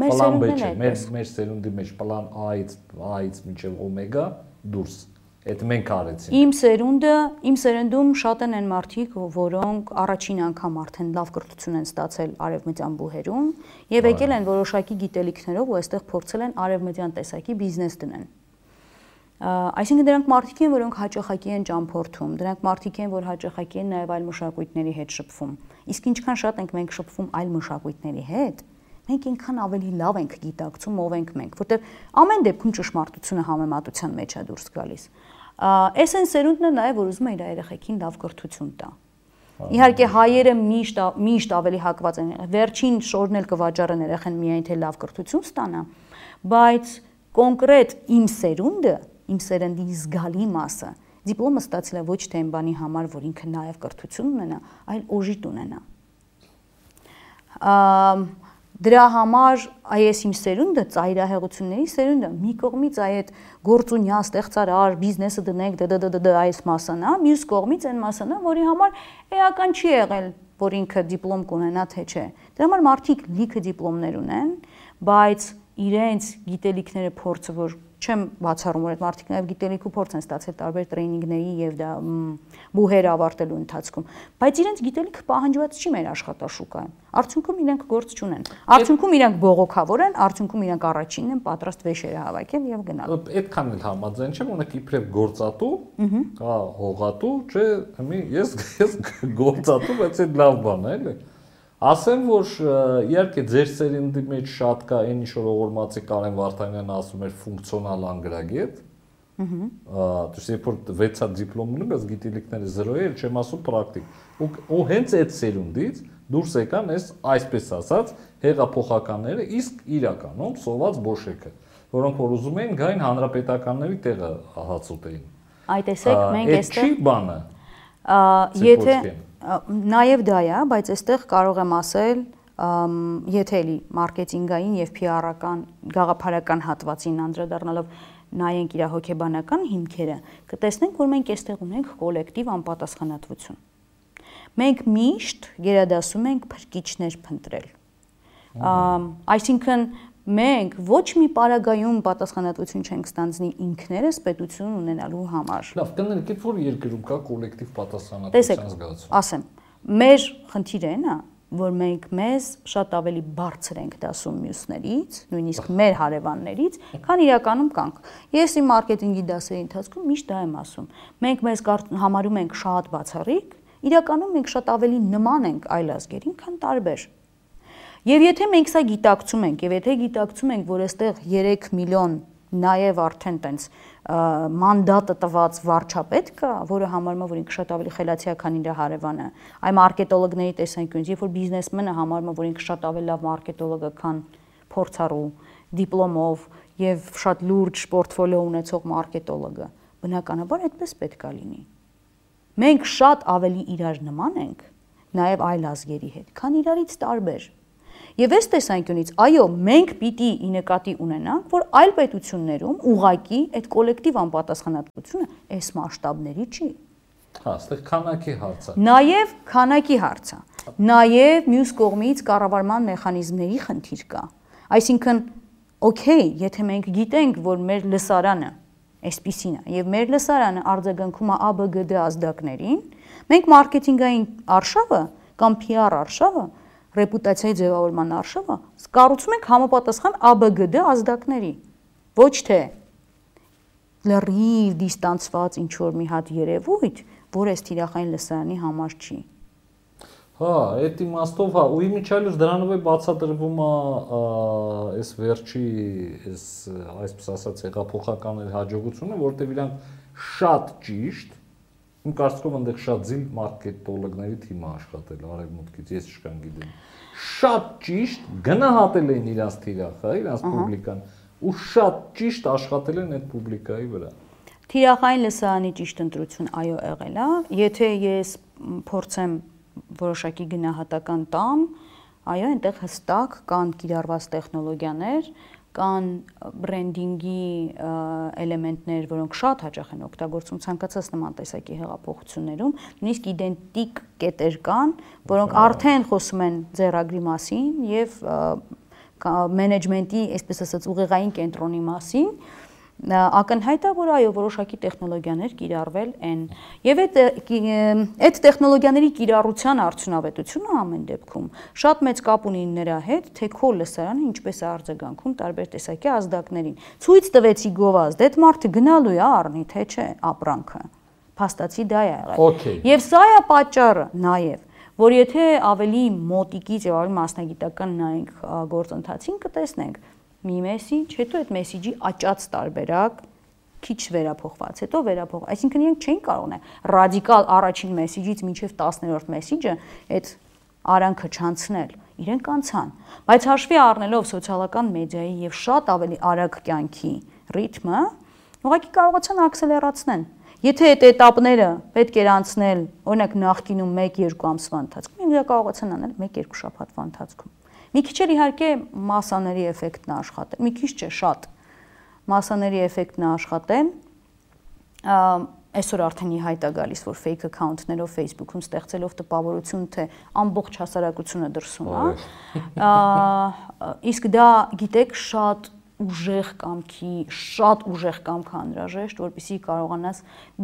Մեր սերունդն է։ Մեր մեր սերունդի մեջ պլան A-ից A-ից մինչև օմեգա դուրս։ Այդ մենք արեցինք։ Իմ սերունդը, իմ սերնդում շատ են այն մարդիկ, որոնք առաջին անգամ արդեն լավ կրթություն են ստացել արևմտյան բուհերում եւ եկել են որոշակի գիտելիքներով ու այստեղ փորձել են արևմտյան տեսակի բիզնես դնեն։ Այսինքն դրանք մարդիկ են, որոնք հաճախակի են ճամփորդում, դրանք մարդիկ են, որ հաճախակի են նաև այլ մշակույթների հետ շփվում։ Իսկ ինչքան շատ ենք մենք շփվում այլ մշակույթների հետ, մենք այնքան ավելի լավ ենք գիտակցում ով ենք մենք, որտեղ ամեն դեպքում ճշմարտությունը համեմատության մեջ է դուրս գալիս։ Այս այն սերունդն է նաև, որ ուզում է իր երեխեքին լավ կրթություն տա։ Իհարկե հայերը միշտ միշտ ավելի հակված են։ Վերջին շորն էլ կվաճառեն երեխան միայն թե լավ կրթություն ստանա, բայց կոնկրետ իմ սերունդը իմ սերնդի զգալի մասը դիպլոմը ստացել է ոչ թե այն բանի համար, որ ինքը նաև կրթություն ունենա, այլ օժիտ ունենա։ Դրա համար այս իմ սերունդը ծայրահեղությունների սերունդը մի կողմից այդ գործունյա ստեղծարար բիզնեսը դնենք դդդդ այս մասն է, մյուս կողմից այն մասն է, որի համար էական չի եղել, որ ինքը դիպլոմ կունենա թե չէ։ Դրա համար մարդիկ լիքը դիպլոմներ ունեն, բայց իրենց գիտելիքները փորձը որ չեմ բացառում, որ այդ մարդիկ նաև գիտելիք ու փորձ են ստացել տարբեր տրեյնինգների եւ դա բուհեր ավարտելու ընթացքում, բայց իրենց գիտելիքը պահանջված չի մեր աշխատաշուկայում։ Արդյունքում իրենք գործ չունեն։ Արդյունքում իրենք բողոքավոր են, արդյունքում իրենք առաջինն են պատրաստ վեշերը հավաքել եւ գնալ։ Այդքան էլ համաձայն չեմ, օրինակ իբրև գործատու, հա, հողատու, չէ, հիմի ես ես գործատու, բայց այդ լավ բան է, էլի։ Ասեմ, որ իհարկե ձեր սերնդի մեջ շատ կա այն ինչ որ ողորմածի Կարեն Վարդանյանն ասում էր ֆունկցիոնալ անգրագետ։ Ահա։ Դուք երբ որ 6-ա դիպլոմ ունի, բայց գիտելիքները 0 է, չեմ ասում պրակտիկ։ Ու հենց այդ սերունդից դուրս եկան այս այսպես ասած հեղափոխականները, իսկ իրականում սոված բոշեկը, որոնք որ ուզում էին գային հանրապետականների տեղը հացուտեին։ Այ տեսեք, մենք այստեղ Այդ չի բանը։ Եթե Նաև դա է, բայց այստեղ կարող եմ ասել, եթե էլի մարքեթինգային եւ PR-ական գաղափարական հատվածին անդրադառնալով նայենք իր հոգեբանական հիմքերը, կտեսնենք, որ մենք այստեղ ունենք կոլեկտիվ անպատասխանատվություն։ Մենք միշտ գերադասում ենք փրկիչներ փնտրել։ Այսինքն մենք ոչ մի պարագայում պատասխանատվություն չենք ստանձնի ինքներս պետություն ունենալու համար։ Լավ, կներեք, երբ որ երկրում կա կոլեկտիվ պատասխանատվության զգացում։ Ասեմ, մեր խնդիրը այն է, որ մենք մեզ շատ ավելի բարձր ենք դասում մյուսներից, նույնիսկ մեր հարևաններից, քան իրականում կանք։ Ես իմ մարքեթինգի դասերի ընթացքում միշտ դա եմ ասում։ Մենք մեզ համարում ենք շատ բացառիկ, իրականում մենք շատ ավելի նման ենք այլ ազգերին, քան տարբեր։ Եվ եթե մենք սա գիտակցում ենք, եւ եթե գիտակցում ենք, որ այստեղ 3 միլիոն նաև արդեն տենց մանդատը տված վարչապետ կա, որը համարում է, որ ինքը շատ ավելի խելացի է, քան իր հարևանը։ Այ մարքետոլոգների տեսանկյունից, երբ որ բիզնեսմենը համարում է, որ ինքը շատ ավելի լավ մարքետոլոգ է, քան փորձառու դիպլոմով եւ շատ լուրջ պորտֆոլիո ունեցող մարքետոլոգը, բնականաբար այդպես պետք է լինի։ Մենք շատ ավելի իրար նման ենք նաև այլ ազգերի հետ, քան իրարից տարբեր։ Եվ այս տեսանկյունից, այո, մենք պիտի ի նկատի ունենանք, որ այլ պետություններում ուղակի այդ կոլեկտիվ անպատասխանատվությունը այս մասշտաբների չի։ Հա, այստեղ քանակի հարց է։ Նաև քանակի հարց է։ Նաև մյուս կողմից կառավարման մեխանիզմների խնդիր կա։ Այսինքն, օքեյ, եթե մենք գիտենք, որ մեր լսարանը այսպեսին է եւ մեր լսարանը արձագանքում է ABGD ազդակներին, մենք մարքեթինգային արշավը կամ PR արշավը ռեպուտացիայի ձևավորման արշավը կառուցում ենք համապատասխան ABGD ազդակների։ Ոչ թե լրիվ դիստանցված ինչ որ մի հատ երևույթ, որ այս թիրախային լսարանի համար չի։ Հա, այդ իմաստով հա, ու իմիջիալուս դրանով է բացատրվում է այս վերջի այս այսպես ասած հեղափոխականների հաջողությունը, որտեղ իրանք շատ ճիշտ Իմ կարծիքով այնտեղ շատ զիլ մարքետոլոգների թիմ է աշխատել արևմուտքից, ես չկան գիտեմ։ Շատ ճիշտ գնահատել են իրանց թիրախը, իրանց պուբլիկան ու շատ ճիշտ աշխատել են այդ պուբլիկայի վրա։ Թիրախային լսարանի ճիշտ ընտրություն այո եղել է։ Եթե ես փորձեմ որոշակի գնահատական տամ, այո, այնտեղ հստակ կան կիրառված տեխնոլոգիաներ, կան բրենդինգի էլեմենտներ, որոնք շատ հաճախ են օգտագործում ցանկացած նման տեսակի հեղափոխություններում, նույնիսկ իդենտիկ կետեր կան, որոնք արդեն խոսում են ձեռագրի մասին եւ մենեջմենտի, այսպես ասած, ուղեղային կենտրոնի մասին, ակնհայտ է, որ այո, որոշակի տեխնոլոգիաներ կիրառվել են։ Եվ այդ այդ տեխնոլոգիաների կիրառության արդյունավետությունը ամեն դեպքում շատ մեծ կապ ունի նրա հետ, թե քո լսարանը ինչպես է արձագանքում տարբեր տեսակի ազդակներին։ Ցույց տվեցի գովազդ, այդ մարդը գնալու է առնի, թե չէ, ապրանքը։ Փաստացի դա է եղել։ Եվ սա է պատճառը նաև որ եթե ավելի մոտիկից եւ ավելի մասնագիտական նայենք գործընթացին կտեսնենք մի մեսիջ, հետո այդ մեսիջի աճած տարբերակ քիչ վերափոխված, հետո վերափոխ։ Այսինքն իրենք չեն կարող է ռադիկալ առաջին մեսիջից մինչև 10-րդ մեսիջը այդ արանքը չանցնել իրենք անցան բայց հաշվի առնելով սոցիալական մեդիայի եւ շատ ավելի արագ կյանքի ռիթմը ուղղակի կարողացան ակսելերացնել եթե այդ этаպները պետք էր անցնել օրինակ նախկինում 1-2 ամսվա ընթացքում ինքը կարողացան անել 1-2 շաբաթվա ընթացքում Մի քիչ էլ իհարկե մասաների էֆեկտն աշխատել, մի քիչ չէ, շատ մասաների էֆեկտն աշխատել այսօր արդեն իհայտ է գալիս, որ fake account-ներով Facebook-ում ստեղծելով տպավորություն, թե ամբողջ հասարակությունը դրսում է։ Իսկ դա գիտեք շատ ուժեղ կամքի, շատ ուժեղ կամք անհրաժեշտ, որպեսզի կարողանաս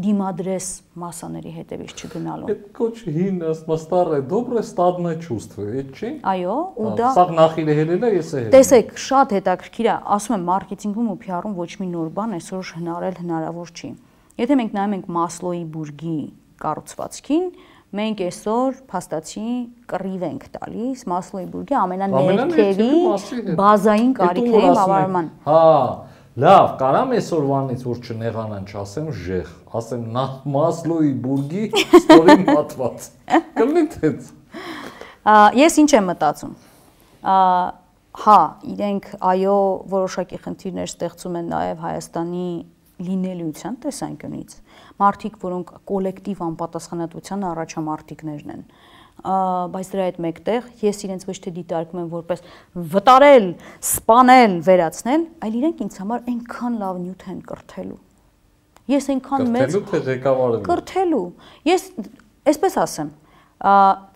դիմադրես մասաների հետևից չգնալու։ Այդ կոչ հին ստարը доброе стадное чувство, այդ չի։ Այո, ու դա Սա նախիլը հելելա, ես է։ Տեսեք, շատ հետաքրքիր է, ասում եմ մարքեթինգում ու PR-ում ոչ մի նոր բան այսօր հնարել հնարավոր չի։ Եթե մենք նայում ենք Մասլոյի բուրգի կառուցվածքին, մենք այսօր փաստացի կռիվ ենք տալիս Մասլոյի բուրգի ամենաներքևի բազային կարիքների բավարարման։ Հա, լավ, կարամ այսօրվանից որ չնեղանան, չասեմ ժեղ, ասեմ նախ Մասլոյի բուրգի ստորին պատված։ [laughs] Կլինի տենց։ Ես ինչ եմ մտածում։ Հա, իրենք այո որոշակի խնդիրներ ստեղծում են նաև Հայաստանի լինելիության տեսանկյունից մարդիկ, որոնք կոլեկտիվ անպատասխանատվության առաջամարտիկներն են բայց դրա հետ մեկտեղ ես իրենց ոչ թե դիտարկում եմ որպես վտարել, սպանել, վերացնել, այլ իրենք ինձ համար այնքան լավ նյութ են կրթելու։ Ես այնքան մեծ կրթելու թե ղեկավարելու։ Կրթելու։ Ես այսպես ասեմ,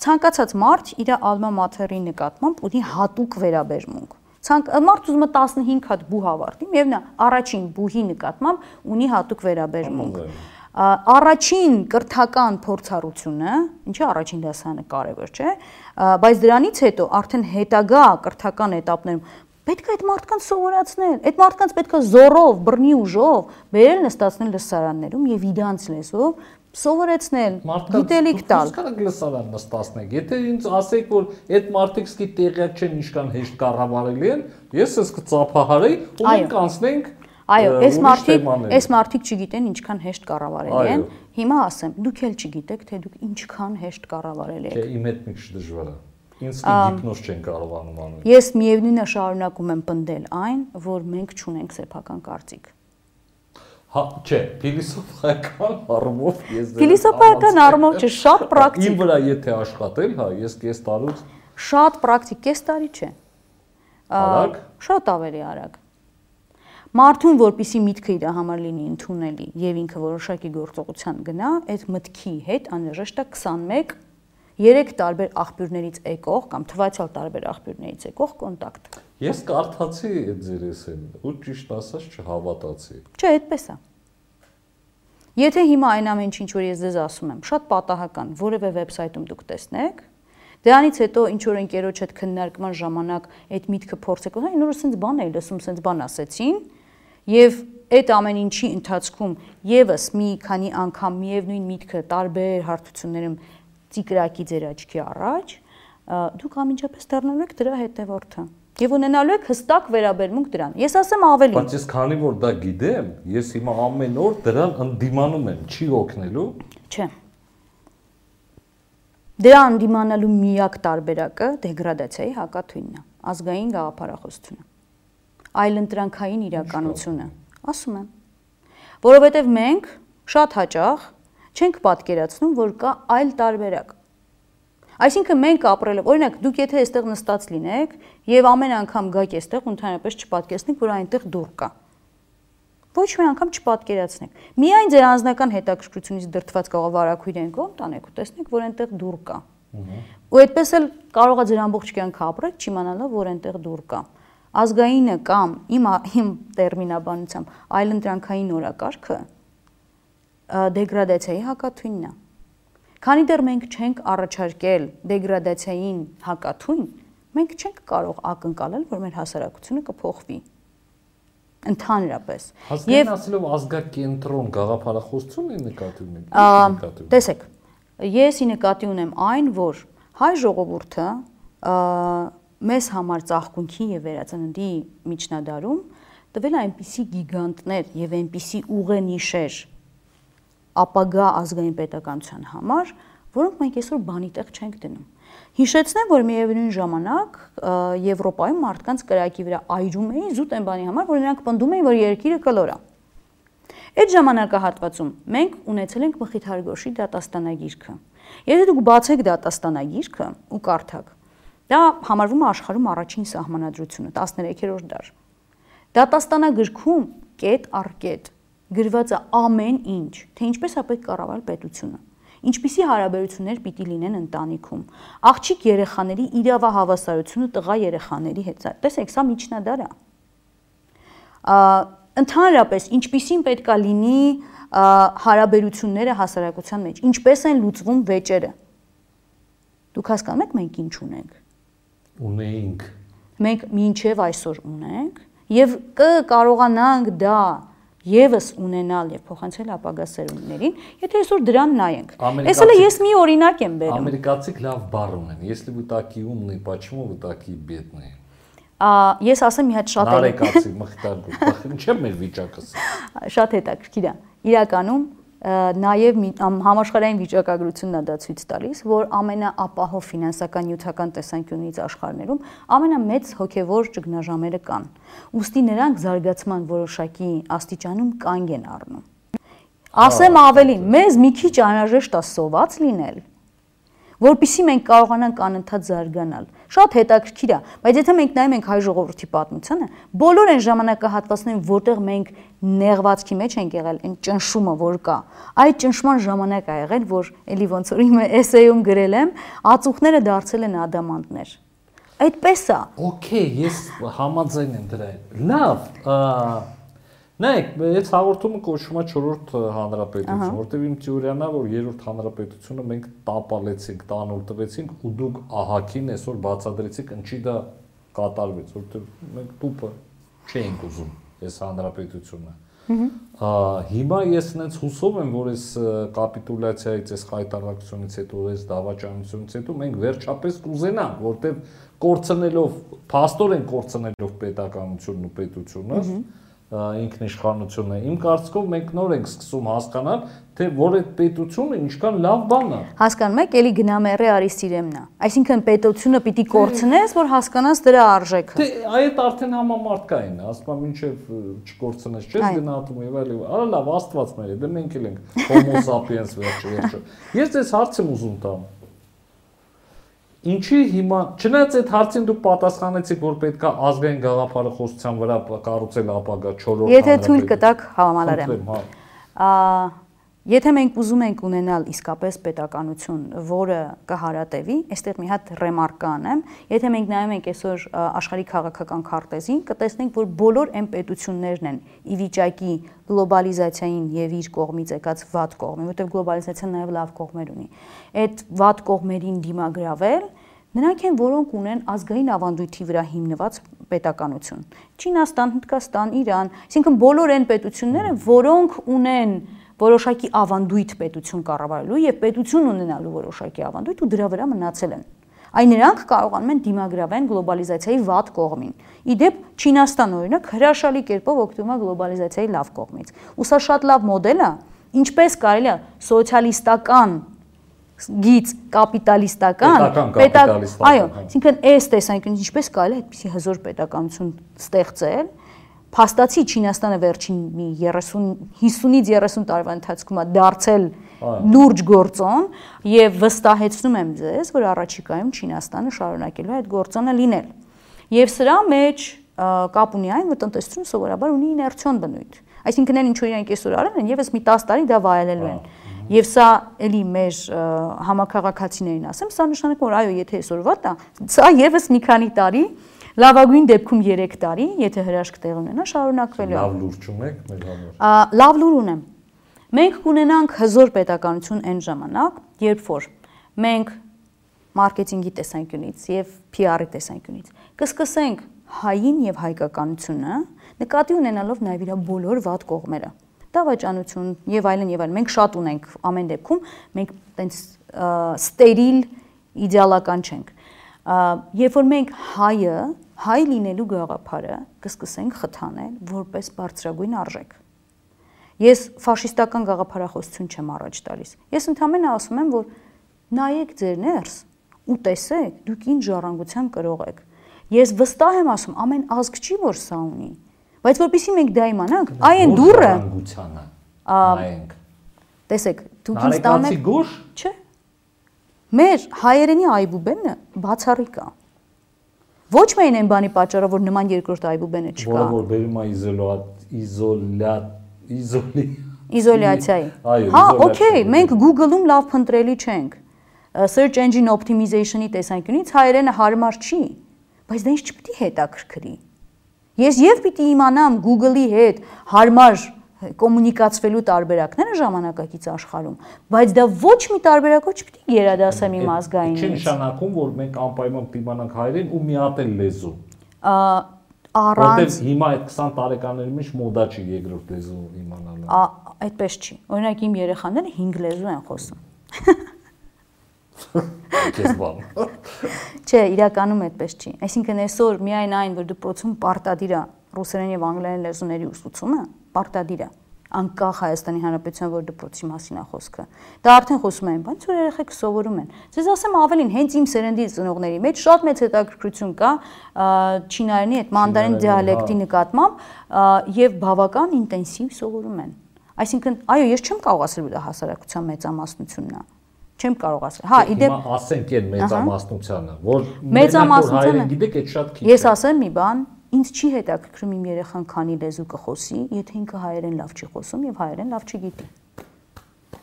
ցանկացած մարդ իր ալմա մաթերի նկատմամբ ունի հատուկ վերաբերմունք ցանկ մարդ ուզում է 15 հատ բու հավարտի, միևնույն առաջին բուհի նկատմամբ ունի հատուկ վերաբերմունք առաջին կրթական փորձառությունը, ինչի առաջին դասանը կարևոր չէ, բայց դրանից հետո արդեն հետագա կրթական этаպներում պետք է այդ մարդկանց սովորացնել, այդ մարդկանց պետք է զորով, բռնի ուժով բերել նստացնել լսարաններում եւ իրանց լեզվով սովորեցնել, գիտելիք տալ։ Իսկ գլսարան նստացնեք։ Եթե ինձ ասեք, որ այդ մարդիկ սկի տեղյակ չեն ինչքան հեշտ կառավարելի են, ես ես կծափահարեի ու մենք անցնենք Այո, այս մարդիկ, այս մարդիկ չգիտեն ինչքան հեշտ կառավարելի են։ Հիմա ասեմ, դուք էլ չգիտեք, թե դուք ինչքան հեշտ կառավարելի եք։ Չէ, իմ հետ մի քիչ դժվար է։ Ինձ գիպնոզ չեն կարողանում անել։ Ես միևնույնն է շարունակում եմ պնդել այն, որ մենք չունենք սեփական կարծիք։ Հա, չէ, փիլիսոփայական առումով ես Փիլիսոփայական առումով չէ, շատ պրակտիկ։ Իմ վրա եթե աշխատել, հա, ես կես տարուց շատ պրակտիկ, կես տարի չէ։ Արագ։ Շատ ավելի արագ։ Մարդուն, որpիսի միտքը իր համար լինի ընդունելի եւ ինքը որոշակի գործողության գնա, այդ մտքի հետ անհրաժեշտ է 21 3 տարբեր աղբյուրներից եկող կամ թվացial տարբեր աղբյուրներից եկող կոնտակտ։ Ես կարդացի այդ ձեր էսեն ու ճիշտ ասած չհավատացի։ Չէ, այդպես է։ Եթե հիմա այն ամեն ինչ որ ես ձեզ ասում եմ, շատ պատահական որևէ վեբսայթում դուք տեսնեք, Դրանից հետո ինչ որ ընկերոջ հետ քննարկման ժամանակ այդ միտքը փորձեք, հա, նորը sense բան էի լսում, sense բան ասեցին, Եվ այդ ամեն ինչի ընթացքում եւս մի քանի անգամ միևնույն միտքը տարբեր հարթություններում ծիկրակի ձեր աչքի առաջ, դուք ամիջապես դառնալու եք դրա հետևորդը եւ ունենալու եք հստակ վերաբերմունք դրան։ Ես ասեմ ավելի։ Բայց ես քանի որ դա գիտեմ, ես հիմա ամեն օր դրան ընդդիմանում եմ, չի օգնելու։ Չէ։ Դրա ընդդիմանալու միակ տարբերակը դեգրադացիայի հակաթույնն է, ազգային գաղափարախոսությունը այլընտրանքային իրականությունը։ Ասում եմ։ Որովհետև մենք շատ հաճախ չենք պատկերացնում, որ կա այլ տարբերակ։ Այսինքն մենք ապրելով, օրինակ, դուք եթե այստեղ նստած լինեք եւ ամեն անգամ գաք այստեղ ընդհանրապես չպատկերացնեք, որ այնտեղ դուռ կա։ Ոչ մի անգամ չպատկերացնեք։ Միայն ձեր անձնական հետաքրքրությունից դրթված կարող վարակույրեն կողմ տանեք ու տեսնեք, որ այնտեղ դուռ կա։ Ու այդպես էլ կարող է ձեր ամբողջ կյանքը ապրեք, չիմանալով, որ այնտեղ դուռ կա։ ազգայինը կամ իմ իմ տերմինաբանությամբ այլընտրանքային օրակարգը դեգրադացիայի հակաթույնն է։ Քանի դեռ մենք չենք առաջարկել դեգրադացիային հակաթույն, մենք չենք կարող ակնկալել, որ մեր հասարակությունը կփոխվի ընդհանրապես։ Եվ ասելով ազգակենտրոն գաղափարախոսություն է նկատի ունենք։ Տեսեք, ես ի նկատի ունեմ այն, որ հայ ժողովուրդը մեզ համար ծաղկունքի եւ վերածննդի միջնադարում տվել այնպիսի գիգանտներ եւ այնպիսի ուղենիշեր ապագա ազգային պետականության համար, որոնք մենք այսօր բանի տեղ չենք դնում։ Հիշեցնեմ, որ միևնույն ժամանակ Եվրոպայում մարդկանց կրակի վրա այրում էին զուտ այն բանի համար, որ նրանք պնդում էին, որ երկիրը կլոր է։ Այդ ժամանակահատվածում մենք ունեցել ենք Մխիթար Գոշի դատաստանագիրքը։ Եթե դուք բացեք դատաստանագիրքը ու կարդաք, դա համարվում է աշխարհում առաջին սահմանադրությունը 13-րդ դար։ Դատաստանագրքում կետ առ կետ գրված է ամեն ինչ, թե ինչպես է պետք կառավարել պետությունը ինչպիսի հարաբերություններ պիտի լինեն ընտանիքում աղջիկ երեխաների իրավահավասարությունը տղա երեխաների հետ տեսեք սա միջնադար է ընդհանրապես ինչպիսին պետքա լինի հարաբերությունները հասարակության մեջ ինչպես են լուծվում վեճերը դուք հասկանում եք մենք ինչ ունենք ունեինք մենք մինչև այսօր ունենք եւ կկարողանանք դա եւս ունենալ եւ փոխանցել ապագա սերունդներին, եթե այսօր դրան նայենք։ Այս էլ ես մի օրինակ եմ բերում։ Ամերիկացիք լավ բառ ունեն։ Если вы такие умные, почему вы такие бедные։ Ա ես ասեմ մի հատ շատ Նարեկացի մխտար։ Ինչե՞ [laughs] մեր վիճակս։ Շատ հետաքրքիր է։ Իրականում նաև համաշխարհային վիճակագրությունն է դա ցույց տալիս, որ ամենաապահով ֆինանսական նյութական տեսանկյունից աշխարհներում ամենամեծ հոգևոր ճգնաժամերը կան։ Ոստի նրանք զարգացման որոշակի աստիճանում կանգ են առնում։ Ասեմ ավելին, մեզ մի քիչ անհրաժեշտ է սոված լինել, որpիսի մենք կարողանանք անընդհատ զարգանալ։ Շատ հետաքրքիր է, բայց եթե մենք նայում ենք հայ ժողովրդի պատմությանը, բոլոր այն ժամանակահատվածներին, որտեղ մենք նեղվածքի մեջ ենք եղել, այն ճնշումը, որ կա, այդ ճնշման ժամանակ ա եղել, որ էլի ոնց որ իմ էսեյում գրել եմ, ածուխները դարձել են ադամանդներ։ Այդպես է։ Okay, ես համաձայն եմ դրա հետ։ Լավ, Նայեք, այս հաղորդումը կոչվում է 4-րդ հանրապետություն, որտեղ իմ թեորիան է, որ 3-րդ հանրապետությունը մենք տապալեցինք, տանուլ տվեցինք ու դուք ահակին այսօր բացադրեցիք, ինչի դա կատարվեց, որտեղ մենք տուպը չէինք ուզում այս հանրապետությունը։ Հիմա ես նենց հուսով եմ, որ այս կապիտուլյացիայից, այս հայտարարությունից հետո, այս դավաճանությունից հետո մենք վերջապես կուզենանք, որտեղ կորցնելով, փաստորեն կորցնելով պետականությունն ու պետությունը, ինքնիշխանությունը։ Իմ կարծիքով մենք նոր ենք սկսում հասկանալ, թե որ այդ պետությունը ինչքան լավ բան է։ Հասկանում եք, էլի գնամերը արի սիրեմն է։ Այսինքն պետությունը պիտի կորցնես, որ հասկանաս դրա արժեքը։ Դե այդ արդեն համամարտկային է, ասում եմ, ինչև չկորցնես, չես գնահատում եւ այլ։ Արա լավ, Աստված մեր, դե մենք էլ ենք Homo sapiens վերջը վերջը։ Ես այս հարցը ուզում տամ Ինչի հիմա, չնայած այդ հարցին դուք պատասխանեցիք, որ պետքա ազգային գաղափարախոսության վրա կառուցել ապագա 4-րդ Եթե թույլ կտակ համալարեմ։ Ա Եթե մենք ուզում ենք ունենալ իսկապես պետականություն, որը կհարատևի, այստեղ մի հատ ռեմարկ անեմ, եթե մենք նայում ենք այսօր աշխարհի քաղաքական քարտեզին, կտեսնենք, որ բոլոր այն պետություններն են ի վիճակի գլոբալիզացիային եւ իր կողմից եկած վատ կողմի, որտեղ գլոբալիզացիան նաեւ լավ կողմեր ունի։ Այդ վատ կողմերին դիմագրավել Նրանք են, որոնք ունեն ազգային ավանդույթի վրա հիմնված պետականություն։ Չինաստան, Հնդկաստան, Իրան, այսինքն բոլոր այն պետությունները, որոնք ունեն որոշակի ավանդույթ պետություն կառավարելու եւ պետություն ունենալու որոշակի ավանդույթ ու դրա վրա մնացել են։ Այն նրանք կարողանում են դիմագրավեն գլոբալիզացիայի վատ կողմին։ Իդեպ Չինաստան օրինակ հրաշալի կերպով օգտվում է գլոբալիզացիայի լավ կողմից։ Ու սա շատ լավ մոդել է, ինչպես կարելի է սոցիալիստական գից կապիտալիստական պետական այո, այսինքն այս տեսանկյունից ինչպես կարելի է այդպիսի հզոր պետականություն ստեղծել, փաստացի Չինաստանը վերջին մի 30 50-ից 30 տարվա ընթացքում է դարձել լուրջ գործոն եւ վստահեցնում եմ ձեզ, որ առաջիկայում Չինաստանը շարունակելու է այդ գործոնը լինել։ Եվ սրա մեջ կապ ունի այն, որ տնտեսությունը սովորաբար ունի իներցիոն բնույթ։ Այսինքն այն ինչ որ իրենք այսօր արել են, եւս մի 10 տարի դա վայելելու են։ Եվ սա էլի մեր համակարգացիներին ասեմ, սա նշանակում որ այո, եթե այսօր վատ է, սա եւս մի քանի տարի Լավագույն դեպքում 3 տարի, եթե հրաշք տեղ ունենա, շարունակվելու է։ Լավ լուրջ ունեք մեր համար։ Լավ լուր ունեմ։ Մենք կունենանք հզոր պետականություն այն ժամանակ, երբ որ մենք մարքեթինգի տեսանկյունից եւ PR-ի տեսանկյունից կսկսենք հային եւ հայկականությունը նկատի ունենալով նաեւ իր բոլոր վատ կողմերը դավաճանություն եւ այլն եւ այլն մենք շատ ունենք ամեն դեպքում մենք տենց ստերիլ իդեալական չենք երբ որ մենք հայը հայ լինելու գաղափարը կսկսենք խթանել որպես բարձրագույն արժեք ես ֆաշիստական գաղափարախոսություն չեմ առաջ տալիս ես ընդհանրապես ասում եմ որ նայեք ձեր ներս ու տեսեք դուք ինչ ժառանգության կրող եք ես վստահ եմ ասում ամեն ազգ չի որ սա ունի բայց որpիսի մենք դա իմանանք այ այն դուրը ժառանգությանը նայենք տեսեք դուք ինձ տանեք գուշ չէ Մեր հայերենի այբուբենը բացառիկ է։ Ոչ միայն այն բանի պատճառով, որ նման երկրորդ այբուբենը չկա։ Որը որ բերում է իզոլատ իզոլյա իզոլի իզոլյացիայի։ Հա, օքեյ, մենք Google-ում լավ փնտրելի չենք։ Search engine optimization-ի տեսանկյունից հայերենը հարմար չի, բայց դա ինձ չպիտի հետաքրքրի։ Ես եւ պիտի իմանամ Google-ի հետ հարմար կոմունիկացվելու տարբերակները ժամանակակից աշխարհում, բայց դա ոչ մի տարբերակով չպիտի գերադասեմ իմ ազգայինից։ Չի նշանակում, որ մենք անպայման պիմանանք հայերեն ու մի հատ էլ լեզու։ Առանց Որտեւ հիմա այդ 20 տարեկանների մեջ մոդա չի երկրորդ լեզու իմանալը։ Այդպես չի։ Օրինակ իմ երեխաները 5 լեզու են խոսում։ Քեզ բան։ Չէ, իրականում այդպես չի։ Այսինքն այսօր միայն այն, որ դպրոցում պարտադիր է ռուսերեն եւ անգլերեն լեզուների ուսուցումը, պարտադիր է անկախ Հայաստանի Հանրապետության որ դպրոցի մասին է խոսքը։ Դա արդեն խոսում են, բայց որ երեխեք սովորում են։ Ձեզ ասեմ ավելին, հենց իմ սերնդի ծնողների մեջ շատ մեծ հետաքրքրություն կա չինարենի այդ մանդարին դիալեկտի նկատմամբ եւ բավական ինտենսիվ սովորում են։ Այսինքն, այո, ես չեմ կարող ասել, որ դա հասարակության մեծամասնությունն է չեմ կարող ասել։ Հա, իդեպ ասենք այն մեծամասնությանը, որ մեծամասնությունը գիտեք, այդ շատ քիչ։ Ես ասեմ մի բան, Ինձ չի հետաքրքրում իմ երեխան քանի լեզու կխոսի, եթե ինքը հայերեն լավ չի խոսում եւ հայերեն լավ չգիտի։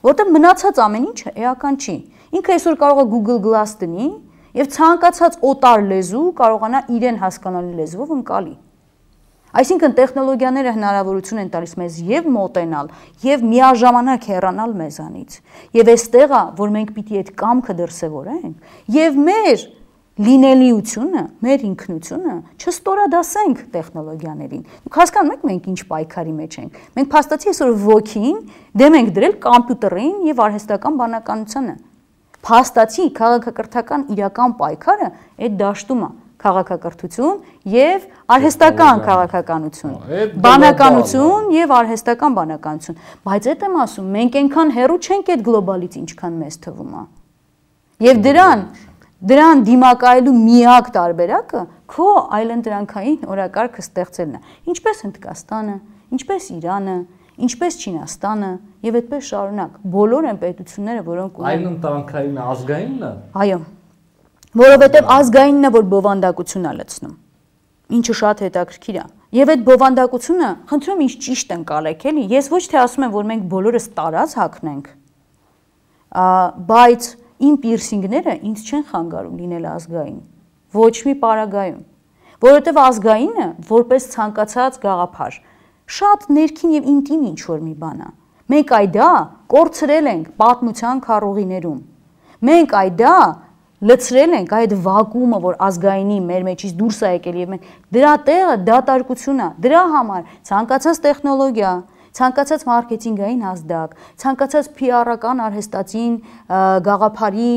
Որտեղ մնացած ամեն ինչը էական չի։ Ինքը այսօր կարող է Google Glass դնի եւ ցանկացած օտար լեզու կարողանա իրեն հասկանալի լեզվով ընկալի։ Այսինքն տեխնոլոգիաները հնարավորություն են տալիս մեզ եւ մոտենալ, եւ միաժամանակ հեռանալ մեզանից։ Եվ այստեղ է, որ մենք պիտի այդ կամքը դրսևորենք, եւ մեր լինելիությունը, մեր ինքնությունը չստորադասենք տեխնոլոգիաներին։ Դուք հասկանում եք մենք ինչ պայքարի մեջ ենք։ Մենք փաստացի այսօր ոգին դեմ ենք դրել կոմպյուտերին եւ արհեստական բանականությանը։ Փաստացի քաղաքակրթական իրական պայքարը այդ դաշտում է քաղաքակրթություն եւ արհեստական քաղաքականություն բանականություն եւ արհեստական բանականություն բայց այդ եմ ասում մենք այնքան հեռու չենք այդ գլոբալից ինչքան մեզ թվում է եւ դրան Դրան դիմակայելու միակ տարբերակը քո այլընտրանքային օրակարգը ստեղծելն է։ Ինչպես Հնդկաստանը, ինչպես Իրանը, ինչպես Չինաստանը եւ այդպես շարունակ։ Բոլոր են պետությունները, որոնք ունեն Այլընտրանքային ազգայինն է։ Այո։ Որովհետեւ ազգայինն է, որ բովանդակություն է լցնում։ Ինչը շատ հետաքրքիր է։ Եվ այդ բովանդակությունը, խնդրում ինձ ճիշտ ընկալեք, էլի։ Ես ոչ թե ասում եմ, որ մենք բոլորս տարած հակնենք, բայց իմ պիրսինգները ինձ չեն խանգարում լինել ազգային։ Ոչ մի պարագայում։ Որովհետև ազգայինը որպես ցանկացած գաղափար շատ ներքին եւ ինտիմ ինչ որ մի բան է։ Մենք այդա կորցրել ենք պատմության քարողիներում։ Մենք այդա լցրել ենք այդ վակուումը, որ ազգայինի մեր մեջից դուրս է եկել եւ մենք դրա տեղը դատարկությունն է։ Դրա համար ցանկացած տեխնոլոգիա, ցանկացած մարքեթինգային ազդակ, ցանկացած PR-ական արհեստացին գաղափարի,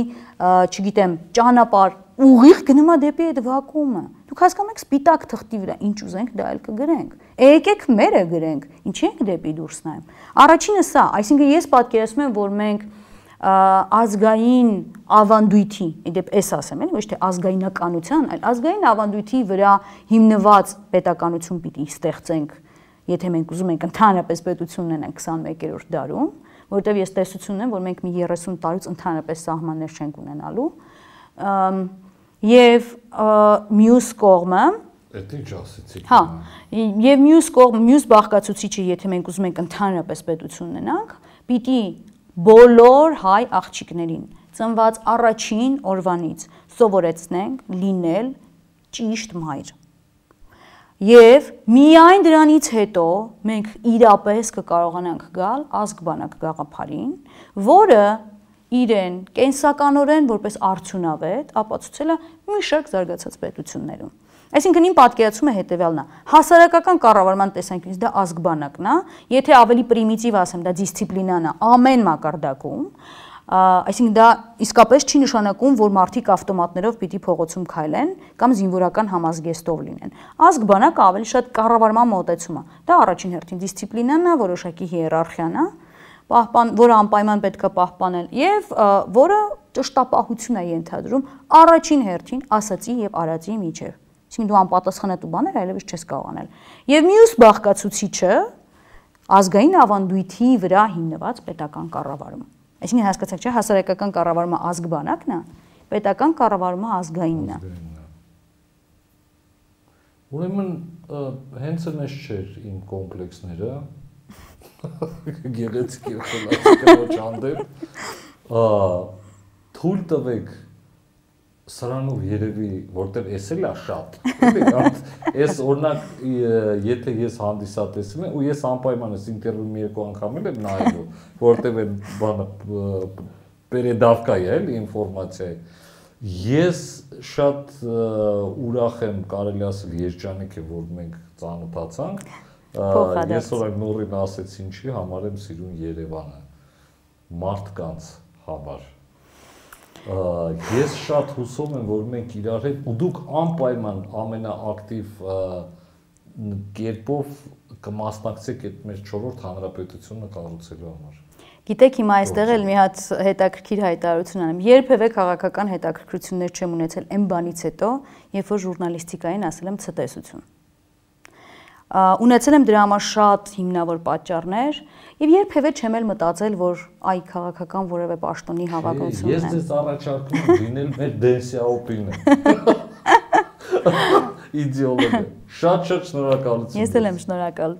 չգիտեմ, ճանապարհ ուղիղ գնում է դեպի այդ վակուումը։ Դուք հասկանում եք սպիտակ թղթի վրա ինչ ուզենք դա էլ կգրենք։ Եկեք մերը գրենք, ինչ ենք դեպի դուրս նայում։ Առաջինը սա, այսինքն ես պատկերացնում եմ, որ մենք ազգային ավանդույթի, իդեպ էս ասեմ, էլի ոչ թե ազգայնականության, այլ ազգային ավանդույթի վրա հիմնված պետականություն պիտի ստեղծենք եթե մենք ուզում ենք ընդհանրապես պետություն ունենանք 21-րդ դարում, որովհետև ես տեսություն ունեմ, որ մենք մի 30 տարուց ընդհանրապես սահմաններ չենք ունենալու, եւ մյուս կողմը Էդ ինչ ասեցիք։ Հա, եւ մյուս կողմ, մյուս բաղկացուցիչը, եթե մենք ուզում ենք ընդհանրապես պետություն ունենանք, պիտի բոլոր հայ աղջիկներին ծնված առաջին օրվանից սովորեցնենք լինել ճիշտ մայր Եվ միայն դրանից հետո մենք իրապես կկարողանանք գալ ազգբանակ գաղափարին, որը իրեն կենսականորեն որպես արդյունավետ ապացուցել է մի շարք զարգացած պետություններում։ Այսինքն իմ պատկերացումը հետեւյալն է. հասարակական կառավարման տեսանկյունից դա ազգբանակն է, եթե ավելի պրիմիտիվ ասեմ, դա դիսցիպլինան է ամեն մակարդակում, այսինքն դա իսկապես չի նշանակում, որ մարդիկ ավտոմատներով պիտի փողոցում քայլեն կամ զինվորական համազգեստով լինեն։ Ազգ բանակը ավելի շատ կառավարման մոտեցում է։ Դա առաջին հերթին դիսցիպլինան է, որոշակի հիերարխիան է, պահպան, որը անպայման պետք է պահպանել եւ որը ճշտապահություն է ենթադրում առաջին հերթին ասացի եւ արածի միջև։ Այսինքն դու անպատասխանատու բաներ այլևս չես կարող անել։ Եվ մյուս բաղկացուցիչը ազգային ավանդույթի վրա հիմնված պետական կառավարում։ Այսինքն հասկացաք, չէ, հասարակական կառավարումը ազգբանակն է, պետական կառավարումը ազգայինն է։ Ուրեմն հենց այնպես չէր իմ կոմպլեքսները [laughs] գեղեցիկ եւ խելացի ոչ հանդեպ թույլ տվեք սրանով երևի որտեվ էս էլ է շատ [laughs] էս օրինակ եթե ես հանդիսատեսում եմ ու ես անպայման ես ինտերվյու մի երկու անգամ եմ նայելու որտեվ այն բանը передавка է էլի ինֆորմացիայի ես շատ ուրախ եմ կարելի ասել երջանիկ եմ որ մենք ծանոթացանք ես օրինակ նորին ասեցի ինչի համար եմ սիրուն Երևանը մարդկանց համար ես շատ հուսով եմ, որ մենք իրար հետ ու դուք անպայման ամենաակտիվ կերպով կմասնակցեք այդ մեր 4-րդ հանրապետությունը կառուցելու համար։ Գիտեք, հիմա այստեղ էլ մի հատ հետաքրքիր հայտարարություն անեմ։ Երբևէ քաղաքական հետաքրքրություններ չեմ ունեցել այն բանից հետո, երբ որ ժուրնալիստիկային ասել եմ ցտեսություն ունեցել եմ դրա համար շատ հիմնավոր պատճառներ եւ երբևէ չեմ էլ մտածել, որ այ քաղաքական որևէ պաշտոնի հավակնություն է։ Ես ձեզ առաջարկում եմ լինել մեր Դենսիաոպինը։ [laughs] Իդեոլոգը։ Շատ շատ շնորհակալություն։ Ես էլ եմ շնորհակալ։